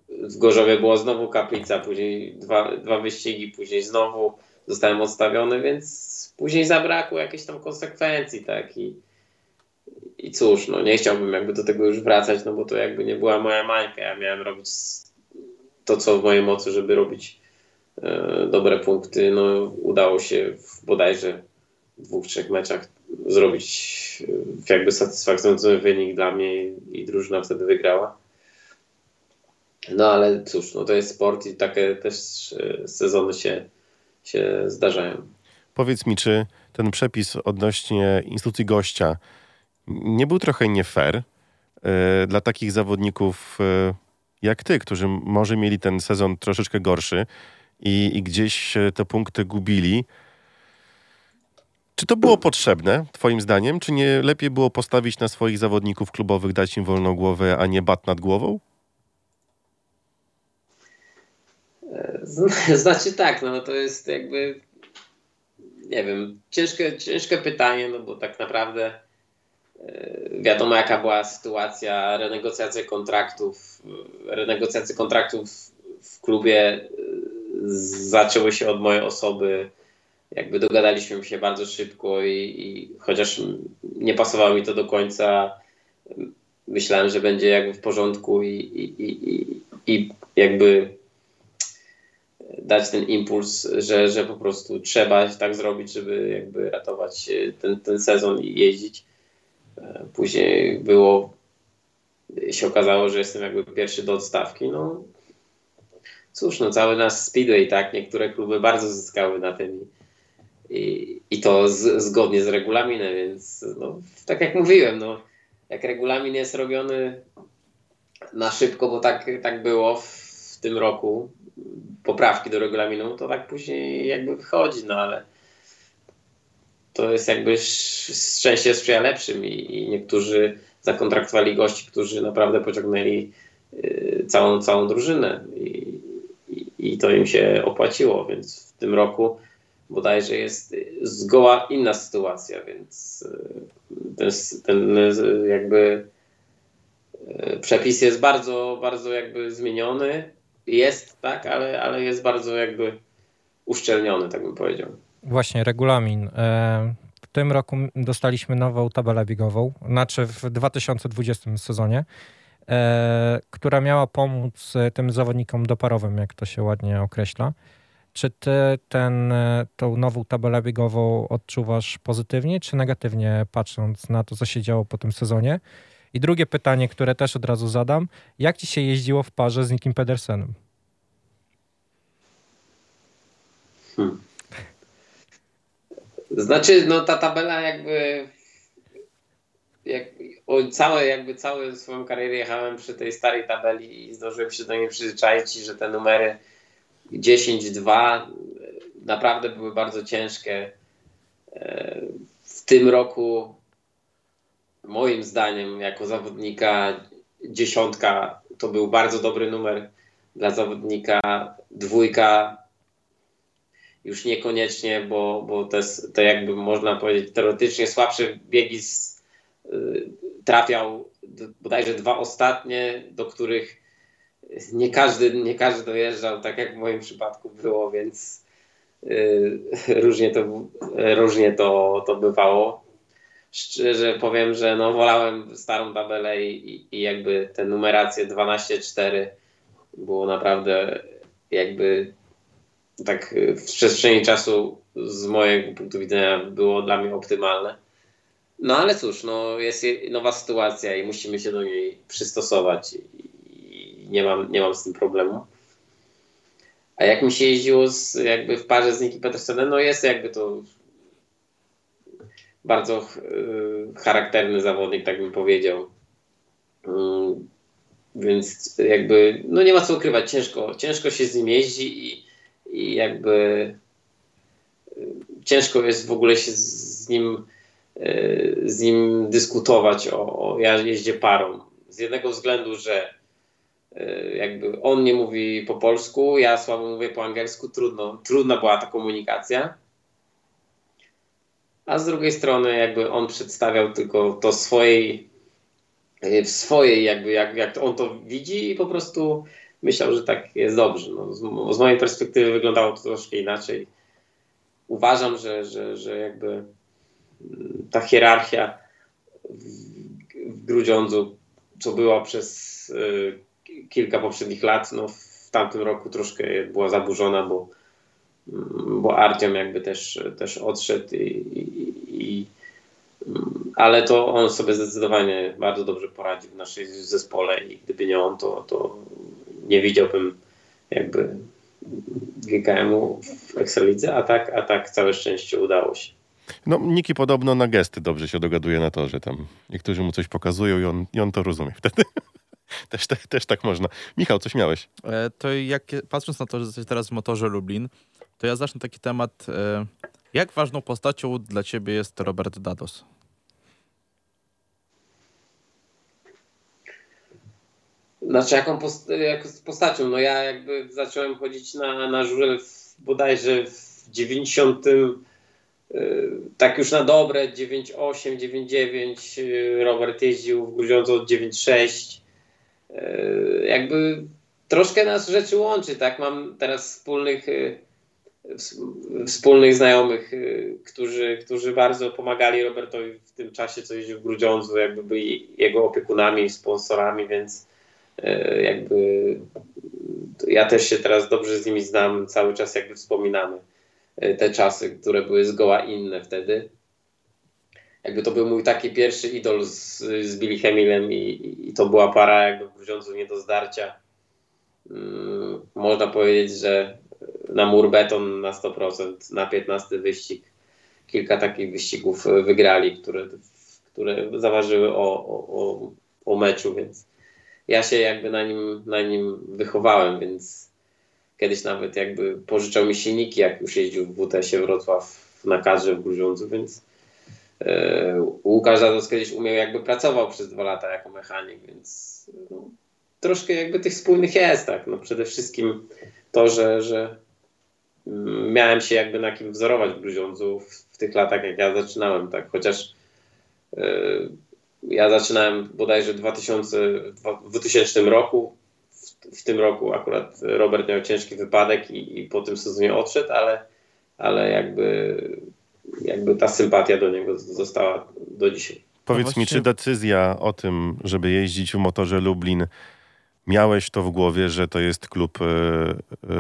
w Gorzowie była znowu kaplica, później dwa, dwa wyścigi, później znowu zostałem odstawiony, więc później zabrakło jakiejś tam konsekwencji, tak, i i cóż, no nie chciałbym jakby do tego już wracać, no bo to jakby nie była moja mańka. Ja miałem robić to, co w mojej mocy, żeby robić e, dobre punkty. No udało się w bodajże dwóch, trzech meczach zrobić e, jakby satysfakcjonujący wynik dla mnie i drużyna wtedy wygrała. No ale cóż, no to jest sport i takie też e, sezony się, się zdarzają. Powiedz mi, czy ten przepis odnośnie instytucji gościa nie był trochę nie fair e, dla takich zawodników e, jak ty, którzy może mieli ten sezon troszeczkę gorszy i, i gdzieś te punkty gubili. Czy to było potrzebne, Twoim zdaniem? Czy nie lepiej było postawić na swoich zawodników klubowych, dać im wolną głowę, a nie bat nad głową? Znaczy tak, no to jest jakby nie wiem, ciężkie, ciężkie pytanie, no bo tak naprawdę Wiadomo, jaka była sytuacja, renegocjacji kontraktów. Renegocjacje kontraktów w klubie e, zaczęły się od mojej osoby. Jakby dogadaliśmy się bardzo szybko i, i chociaż nie pasowało mi to do końca, myślałem, że będzie jakby w porządku i, i, i, i jakby dać ten impuls, że, że po prostu trzeba tak zrobić, żeby jakby ratować ten, ten sezon i jeździć. Później było, się okazało, że jestem jakby pierwszy do odstawki. No cóż, no cały nasz speedway, tak, niektóre kluby bardzo zyskały na tym i, i to z, zgodnie z regulaminem, więc no, tak jak mówiłem, no, jak regulamin jest robiony na szybko, bo tak, tak było w, w tym roku, poprawki do regulaminu, to tak później jakby wychodzi, no ale to jest jakby szczęście sprzyja lepszym i, i niektórzy zakontraktowali gości, którzy naprawdę pociągnęli y, całą, całą drużynę i, i, i, to im się opłaciło, więc w tym roku bodajże jest zgoła inna sytuacja, więc y, ten, ten jakby y, przepis jest bardzo, bardzo jakby zmieniony, jest tak, ale, ale jest bardzo jakby uszczelniony, tak bym powiedział. Właśnie, regulamin. E, w tym roku dostaliśmy nową tabelę biegową, znaczy w 2020 sezonie, e, która miała pomóc tym zawodnikom doparowym, jak to się ładnie określa. Czy ty ten, e, tą nową tabelę biegową odczuwasz pozytywnie czy negatywnie, patrząc na to, co się działo po tym sezonie? I drugie pytanie, które też od razu zadam. Jak ci się jeździło w parze z Nikim Pedersenem? Hmm. Znaczy, no ta tabela jakby jak, o, całe, jakby całą swoją karierę jechałem przy tej starej tabeli i zdążyłem się do niej przyzwyczaić, że te numery 10-2 naprawdę były bardzo ciężkie. E, w tym roku moim zdaniem jako zawodnika dziesiątka to był bardzo dobry numer dla zawodnika, dwójka już niekoniecznie, bo, bo to, jest, to jakby można powiedzieć teoretycznie słabsze biegi z, y, trafiał bodajże dwa ostatnie, do których nie każdy, nie każdy dojeżdżał, tak jak w moim przypadku było, więc y, różnie, to, różnie to, to bywało. Szczerze powiem, że no, wolałem starą tabelę i, i jakby te numeracje 12-4 było naprawdę jakby tak w przestrzeni czasu z mojego punktu widzenia było dla mnie optymalne. No ale cóż, no, jest nowa sytuacja i musimy się do niej przystosować i nie mam, nie mam z tym problemu. A jak mi się jeździło z, jakby w parze z Nicky Petersonem, no jest jakby to bardzo y, charakterny zawodnik, tak bym powiedział. Y, więc jakby, no nie ma co ukrywać, ciężko, ciężko się z nim jeździ i i jakby y, ciężko jest w ogóle się z nim, y, z nim dyskutować o, o jeździe parą. Z jednego względu, że y, jakby on nie mówi po polsku, ja słabo mówię po angielsku, trudno, trudna była ta komunikacja. A z drugiej strony jakby on przedstawiał tylko to swojej, w swojej jakby, jak, jak on to widzi i po prostu myślał, że tak jest dobrze. No, z, z, mojej perspektywy wyglądało to troszkę inaczej. Uważam, że, że, że jakby mm, ta hierarchia w, w Grudziądzu, co była przez y, kilka poprzednich lat, no w tamtym roku troszkę była zaburzona, bo, mm, bo Artiom jakby też, też odszedł i, i, i mm, ale to on sobie zdecydowanie bardzo dobrze poradził w naszej zespole i gdyby nie on, to, to nie widziałbym jakby GKM-u w Ekstralidze, a tak, a tak całe szczęście udało się. No, Niki podobno na gesty dobrze się dogaduje na to, że tam niektórzy mu coś pokazują i on, i on to rozumie wtedy. też, też, też tak można. Michał, coś miałeś? E, to jak, patrząc na to, że jesteś teraz w motorze Lublin, to ja zacznę taki temat. E, jak ważną postacią dla ciebie jest Robert Dados? Znaczy jaką post jak z postacią? No ja jakby zacząłem chodzić na, na żurę w, bodajże w 90 y, tak już na dobre 9.8, 9.9 y, Robert jeździł w Grudziądzu od 9.6 y, jakby troszkę nas rzeczy łączy, tak? Mam teraz wspólnych wspólnych znajomych, którzy, którzy bardzo pomagali Robertowi w tym czasie, co jeździł w Grudziądzu, jakby byli jego opiekunami, sponsorami, więc jakby ja też się teraz dobrze z nimi znam, cały czas jakby wspominamy e, te czasy, które były zgoła inne wtedy. Jakby to był mój taki pierwszy idol z, z Billy Hemilem i, i to była para jakby w Grudziądzu nie do zdarcia. Hmm, można powiedzieć, że na mur beton na 100%, na 15 wyścig. Kilka takich wyścigów wygrali, które, które zaważyły o, o, o meczu, więc ja się jakby na nim, na nim wychowałem, więc kiedyś nawet jakby pożyczał mi silniki, jak już jeździł w WTS-ie Wrocław na kadrze w Gruziądzu, więc e, Łukasz Zados kiedyś umiał, jakby pracował przez dwa lata jako mechanik, więc no, troszkę jakby tych wspólnych jest, tak. No, przede wszystkim to, że, że miałem się jakby na kim wzorować w Gruziądzu w, w tych latach, jak ja zaczynałem, tak, chociaż e, ja zaczynałem bodajże w 2000, w 2000 roku, w, w, tym roku akurat Robert miał ciężki wypadek i, i po tym sezonie odszedł, ale, ale jakby, jakby ta sympatia do niego została do dzisiaj. Powiedz właśnie... mi, czy decyzja o tym, żeby jeździć w motorze Lublin miałeś to w głowie, że to jest klub e,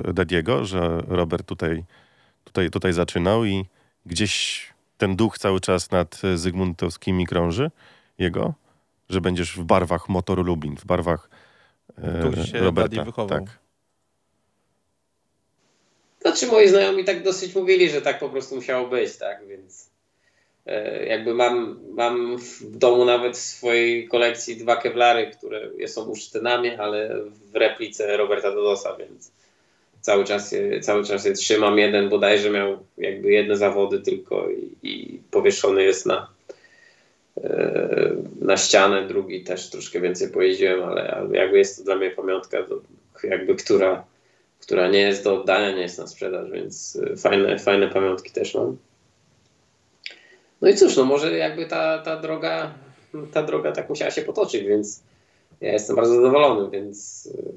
e, Dediego, że Robert tutaj, tutaj, tutaj zaczynał i gdzieś ten duch cały czas nad Zygmuntowskimi krąży jego? Że będziesz w barwach motoru Lublin, w barwach e, się Roberta. wychował. Tak. Znaczy moi znajomi tak dosyć mówili, że tak po prostu musiało być, tak, więc E, jakby mam, mam w domu nawet w swojej kolekcji dwa kewlary, które są usztynami, ale w replice Roberta Dodosa, więc cały czas je, cały czas je trzymam. Jeden bodajże miał jakby jedne zawody tylko i, i powieszony jest na, na ścianę, drugi też troszkę więcej pojeździłem, ale, jakby jest to dla mnie pamiątka, jakby która, która nie jest do oddania, nie jest na sprzedaż, więc e, fajne, fajne pamiątki też mam. No i cóż, no może jakby ta, ta droga, ta droga tak musiała się potoczyć, więc ja jestem bardzo zadowolony, więc y,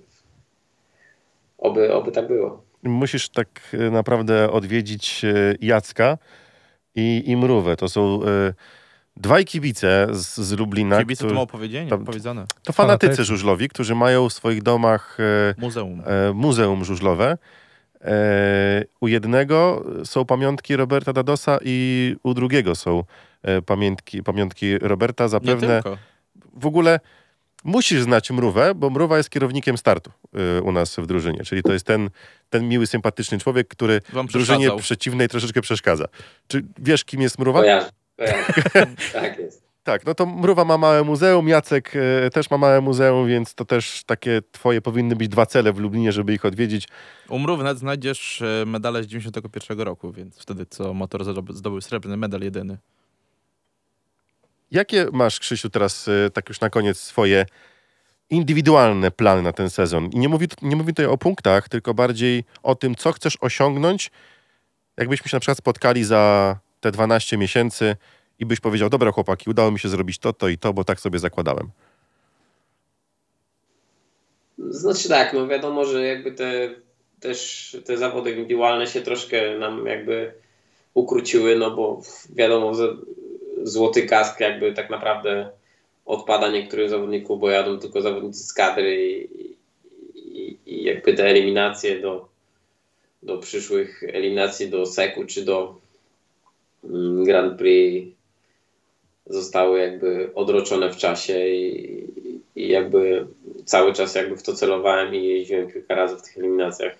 oby, oby tak było. Musisz tak naprawdę odwiedzić Jacka i, i Mrówę. To są dwaj kibice z, z Lublina. Kibice którzy, to mało powiedzienie, tam, powiedziane. To fanatycy żużlowi, którzy mają w swoich domach muzeum, muzeum żużlowe. E, u jednego są pamiątki Roberta Dadosa i u drugiego są e, pamiętki, pamiątki Roberta. Zapewne w ogóle musisz znać Mrówę, bo Mrówa jest kierownikiem startu e, u nas w drużynie. Czyli to jest ten, ten miły, sympatyczny człowiek, który w drużynie przeciwnej troszeczkę przeszkadza. Czy wiesz, kim jest Mrówa? Kojarzę, tak jest. Tak, no to Mrówa ma małe muzeum, Jacek e, też ma małe muzeum, więc to też takie twoje powinny być dwa cele w Lublinie, żeby ich odwiedzić. U nawet znajdziesz e, medale z 91 roku, więc wtedy co motor zdobył srebrny medal jedyny. Jakie masz, Krzysiu, teraz e, tak już na koniec swoje indywidualne plany na ten sezon? I nie mówię, nie mówię tutaj o punktach, tylko bardziej o tym, co chcesz osiągnąć, jakbyśmy się na przykład spotkali za te 12 miesięcy, i byś powiedział, dobra chłopaki, udało mi się zrobić to, to i to, bo tak sobie zakładałem? Znaczy tak, no wiadomo, że jakby te też te zawody indywidualne się troszkę nam jakby ukróciły, no bo wiadomo, złoty kask jakby tak naprawdę odpada niektórych zawodników, bo jadą tylko zawodnicy z kadry i, i, i jakby te eliminacje do, do przyszłych eliminacji do Seku czy do Grand Prix zostały jakby odroczone w czasie i, i jakby cały czas jakby w to celowałem i jeździłem kilka razy w tych eliminacjach.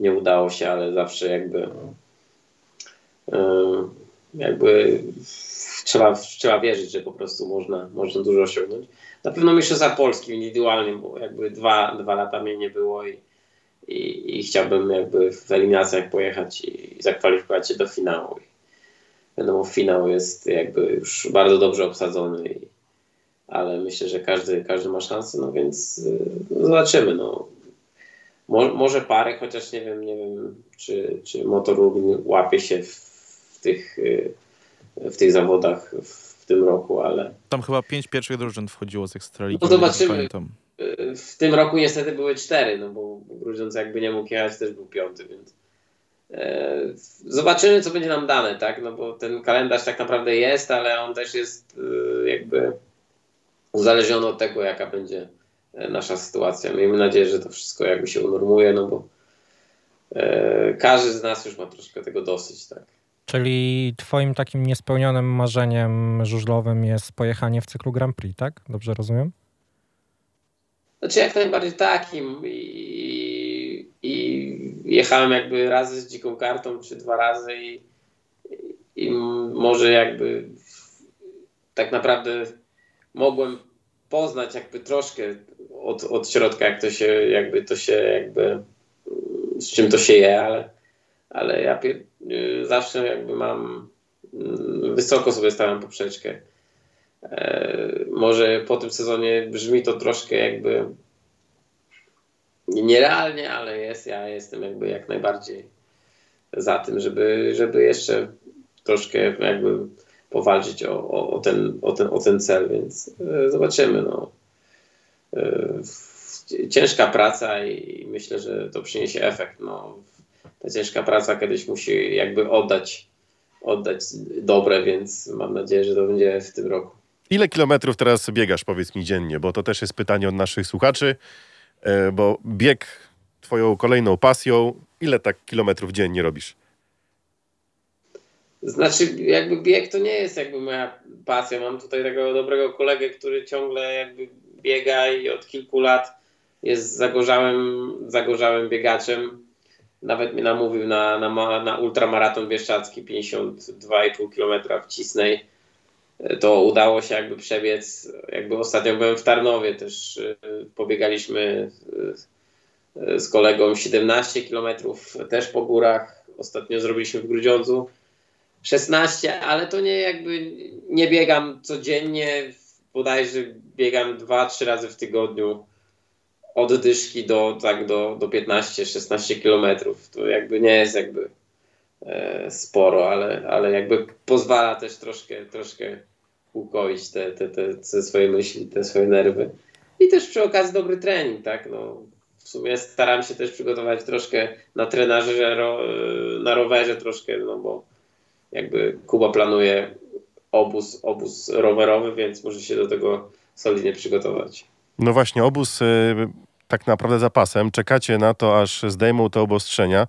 Nie udało się, ale zawsze jakby jakby trzeba, trzeba wierzyć, że po prostu można, można dużo osiągnąć. Na pewno Mistrzostwa Polski indywidualnie, bo jakby dwa, dwa lata mnie nie było i, i, i chciałbym jakby w eliminacjach pojechać i zakwalifikować się do finału wiadomo, finał jest jakby już bardzo dobrze obsadzony, ale myślę, że każdy, każdy ma szansę, no więc no zobaczymy. No. Mo, może parę, chociaż nie wiem, nie wiem, czy, czy motor łapie się w, w, tych, y, w tych zawodach w tym roku, ale... Tam chyba pięć pierwszych drużyn wchodziło z Ekstraligi. No zobaczymy. W tym roku niestety były cztery, no bo Grudziądz jakby nie mógł jechać, też był piąty, więc zobaczymy, co będzie nam dane, tak? No bo ten kalendarz tak naprawdę jest, ale on też jest e, jakby uzależniony od tego, jaka będzie e, nasza sytuacja. Miejmy nadzieję, że to wszystko jakby się unormuje, no bo każdy z nas już ma troszkę tego dosyć, tak? Czyli twoim takim niespełnionym marzeniem żużlowym jest pojechanie w cyklu Grand Prix, tak? Dobrze rozumiem? Znaczy jak najbardziej takim i i jechałem jakby razy z dziką kartą, czy dwa razy i, i może jakby tak naprawdę mogłem poznać jakby troszkę od, od środka, jak to się jakby to się jakby z czym to się je, ale, ale ja pier- y, zawsze jakby mam mm, wysoko sobie stawiam poprzeczkę. E, może po tym sezonie brzmi to troszkę jakby nierealnie, ale jest, ja jestem jakby jak najbardziej za tym, żeby, żeby jeszcze troszkę jakby powalczyć o, o, o, ten, o, ten, o ten cel, więc e, zobaczymy. No. E, ciężka praca i myślę, że to przyniesie efekt. No. Ta ciężka praca kiedyś musi jakby oddać, oddać dobre, więc mam nadzieję, że to będzie w tym roku. Ile kilometrów teraz biegasz, powiedz mi dziennie, bo to też jest pytanie od naszych słuchaczy, bo bieg twoją kolejną pasją, ile tak kilometrów dziennie robisz? Znaczy, jakby bieg to nie jest jakby moja pasja. Mam tutaj tego dobrego kolegę, który ciągle jakby biega i od kilku lat jest zagorzałym, zagorzałym biegaczem. Nawet mnie namówił na, na, na ultramaraton bieszczacki 52,5 km w Cisnej. To udało się jakby przebiec. Jakby ostatnio byłem w Tarnowie, też y, pobiegaliśmy y, z kolegą 17 km też po górach. Ostatnio zrobiliśmy w Grudziądzu 16, ale to nie jakby nie biegam codziennie, bodajże biegam 2-3 razy w tygodniu od dyszki do, tak, do, do 15-16 kilometrów. To jakby nie jest jakby sporo, ale, ale jakby pozwala też troszkę, troszkę ukoić te, te, te, te swoje myśli, te swoje nerwy. I też przy okazji dobry trening, tak? No, w sumie staram się też przygotować troszkę na trenażerze, ro, na rowerze troszkę, no bo jakby Kuba planuje obóz, obóz rowerowy, więc może się do tego solidnie przygotować. No właśnie, obóz y, tak naprawdę za pasem. Czekacie na to, aż zdejmą te obostrzenia,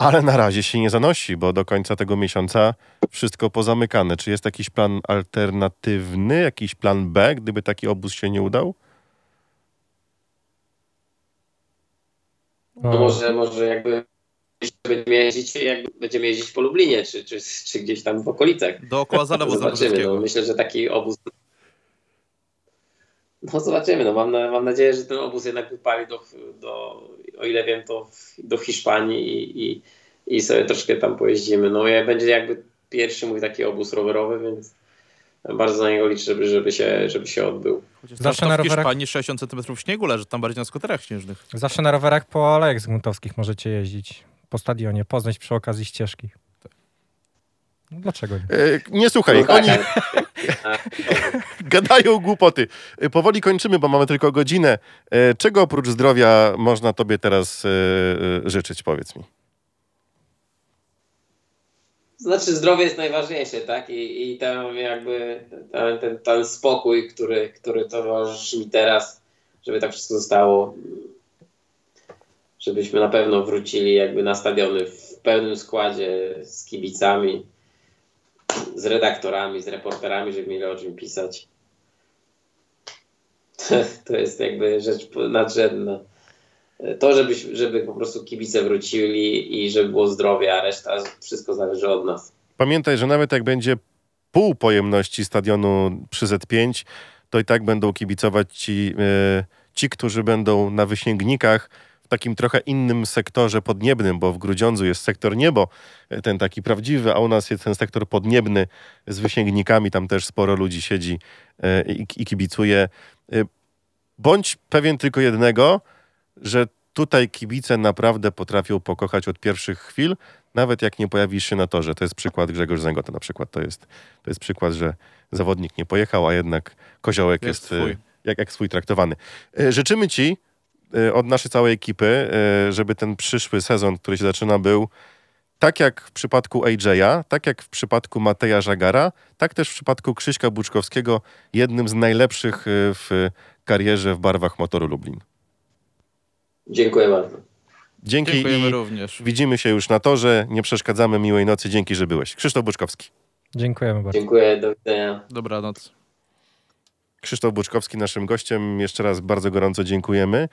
ale na razie się nie zanosi, bo do końca tego miesiąca wszystko pozamykane. Czy jest jakiś plan alternatywny, jakiś plan B, gdyby taki obóz się nie udał? No może, może jakby będziemy jeździć, jakby będziemy jeździć po Lublinie, czy, czy, czy gdzieś tam w okolicach. Dookoła Zalewu Zobaczymy. No, myślę, że taki obóz. No zobaczymy. No, mam, na, mam nadzieję, że ten obóz jednak wypali do, do o ile wiem, to w, do Hiszpanii i, i, i sobie troszkę tam pojeździmy. No ja będzie jakby pierwszy mój taki obóz rowerowy, więc bardzo na niego liczę, żeby, żeby, się, żeby się odbył. Chociaż Zawsze na w rowerach- Hiszpanii 60 cm śniegu leży, tam bardziej na skuterach śnieżnych. Zawsze na rowerach po alejach zgruntowskich możecie jeździć. Po stadionie, poznać przy okazji ścieżki. No, dlaczego nie? E, nie słuchaj, No tak, oni a, gadają głupoty. E, Powoli kończymy, bo mamy tylko godzinę. E, Czego oprócz zdrowia można tobie teraz e, życzyć, powiedz mi? Znaczy zdrowie jest najważniejsze, tak? I, i ten jakby ten, ten, ten spokój, który, który towarzyszy mi teraz, żeby tak wszystko zostało, żebyśmy na pewno wrócili jakby na stadiony w pełnym składzie z kibicami, z redaktorami, z reporterami, żeby mieli o czym pisać. To jest jakby rzecz nadrzędna. To, żeby, żeby po prostu kibice wrócili i żeby było zdrowie, a reszta wszystko zależy od nas. Pamiętaj, że nawet jak będzie pół pojemności stadionu przy Z5, to i tak będą kibicować ci, e, ci, którzy będą na wysięgnikach takim trochę innym sektorze podniebnym, bo w Grudziądzu jest sektor niebo, e, ten taki prawdziwy, a u nas jest ten sektor podniebny z wysięgnikami, tam też sporo ludzi siedzi e, i, i kibicuje. E, Bądź pewien tylko jednego, że tutaj kibice naprawdę potrafią pokochać od pierwszych chwil, nawet jak nie pojawisz się na torze. To jest przykład Grzegorz Zęgota na przykład. To jest, to jest przykład, że zawodnik nie pojechał, a jednak koziołek Jest jest, jak, jak swój traktowany. Życzymy ci od naszej całej ekipy, e, żeby ten przyszły sezon, który się zaczyna, był tak jak w przypadku AJ'a, tak jak w przypadku Mateja Żagara, tak też w przypadku Krzyśka Buczkowskiego, jednym z najlepszych e, w karierze w barwach Motoru Lublin. Dziękuję bardzo. Dzięki Dziękujemy i również. widzimy się już na torze. Nie przeszkadzamy. Miłej nocy. Dzięki, że byłeś. Krzysztof Buczkowski. Dziękujemy bardzo. Dziękuję, do widzenia. Dobranoc. Krzysztof Buczkowski naszym gościem. Jeszcze raz bardzo gorąco dziękujemy.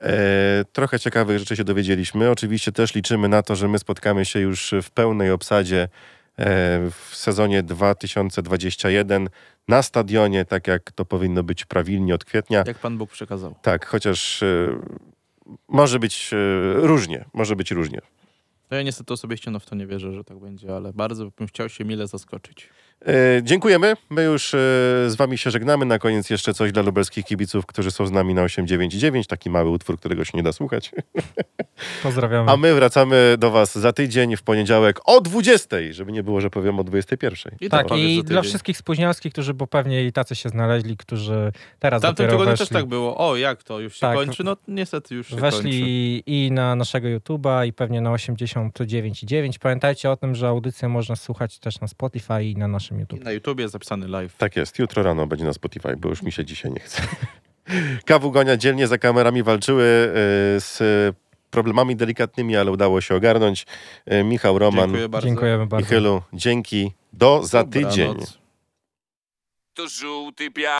E, trochę ciekawych rzeczy się dowiedzieliśmy. Oczywiście też liczymy na to, że my spotkamy się już w pełnej obsadzie e, w sezonie 2021 na stadionie, tak jak to powinno być prawilnie od kwietnia. Jak Pan Bóg przekazał. Tak, chociaż e, może być e, różnie. Może być różnie. No ja niestety osobiście no w to nie wierzę, że tak będzie, ale bardzo bym chciał się mile zaskoczyć. E, dziękujemy. My już e, z wami się żegnamy. Na koniec jeszcze coś dla lubelskich kibiców, którzy są z nami na 899. Taki mały utwór, którego się nie da słuchać. Pozdrawiamy. A my wracamy do was za tydzień w poniedziałek o 20, żeby nie było, że powiem o 21. I tak, powiedz i dla wszystkich spóźnialskich, którzy, bo pewnie i tacy się znaleźli, którzy teraz tamtym dopiero tygodniu weszli, też tak było. O, jak to? Już się Tak. kończy? No niestety już się kończy. weszli i na naszego YouTube'a i pewnie na 89,9. Pamiętajcie o tym, że audycję można słuchać też na Spotify i na naszym I YouTube. na YouTubie zapisany live. Tak jest. Jutro rano będzie na Spotify, bo już mi się dzisiaj nie chce. Kawu Gonia dzielnie za kamerami walczyły e, z problemami delikatnymi, ale udało się ogarnąć. E, Michał Roman, Dziękuję bardzo. Dziękujemy bardzo. Dzięki. Do za tydzień. To żółty piach.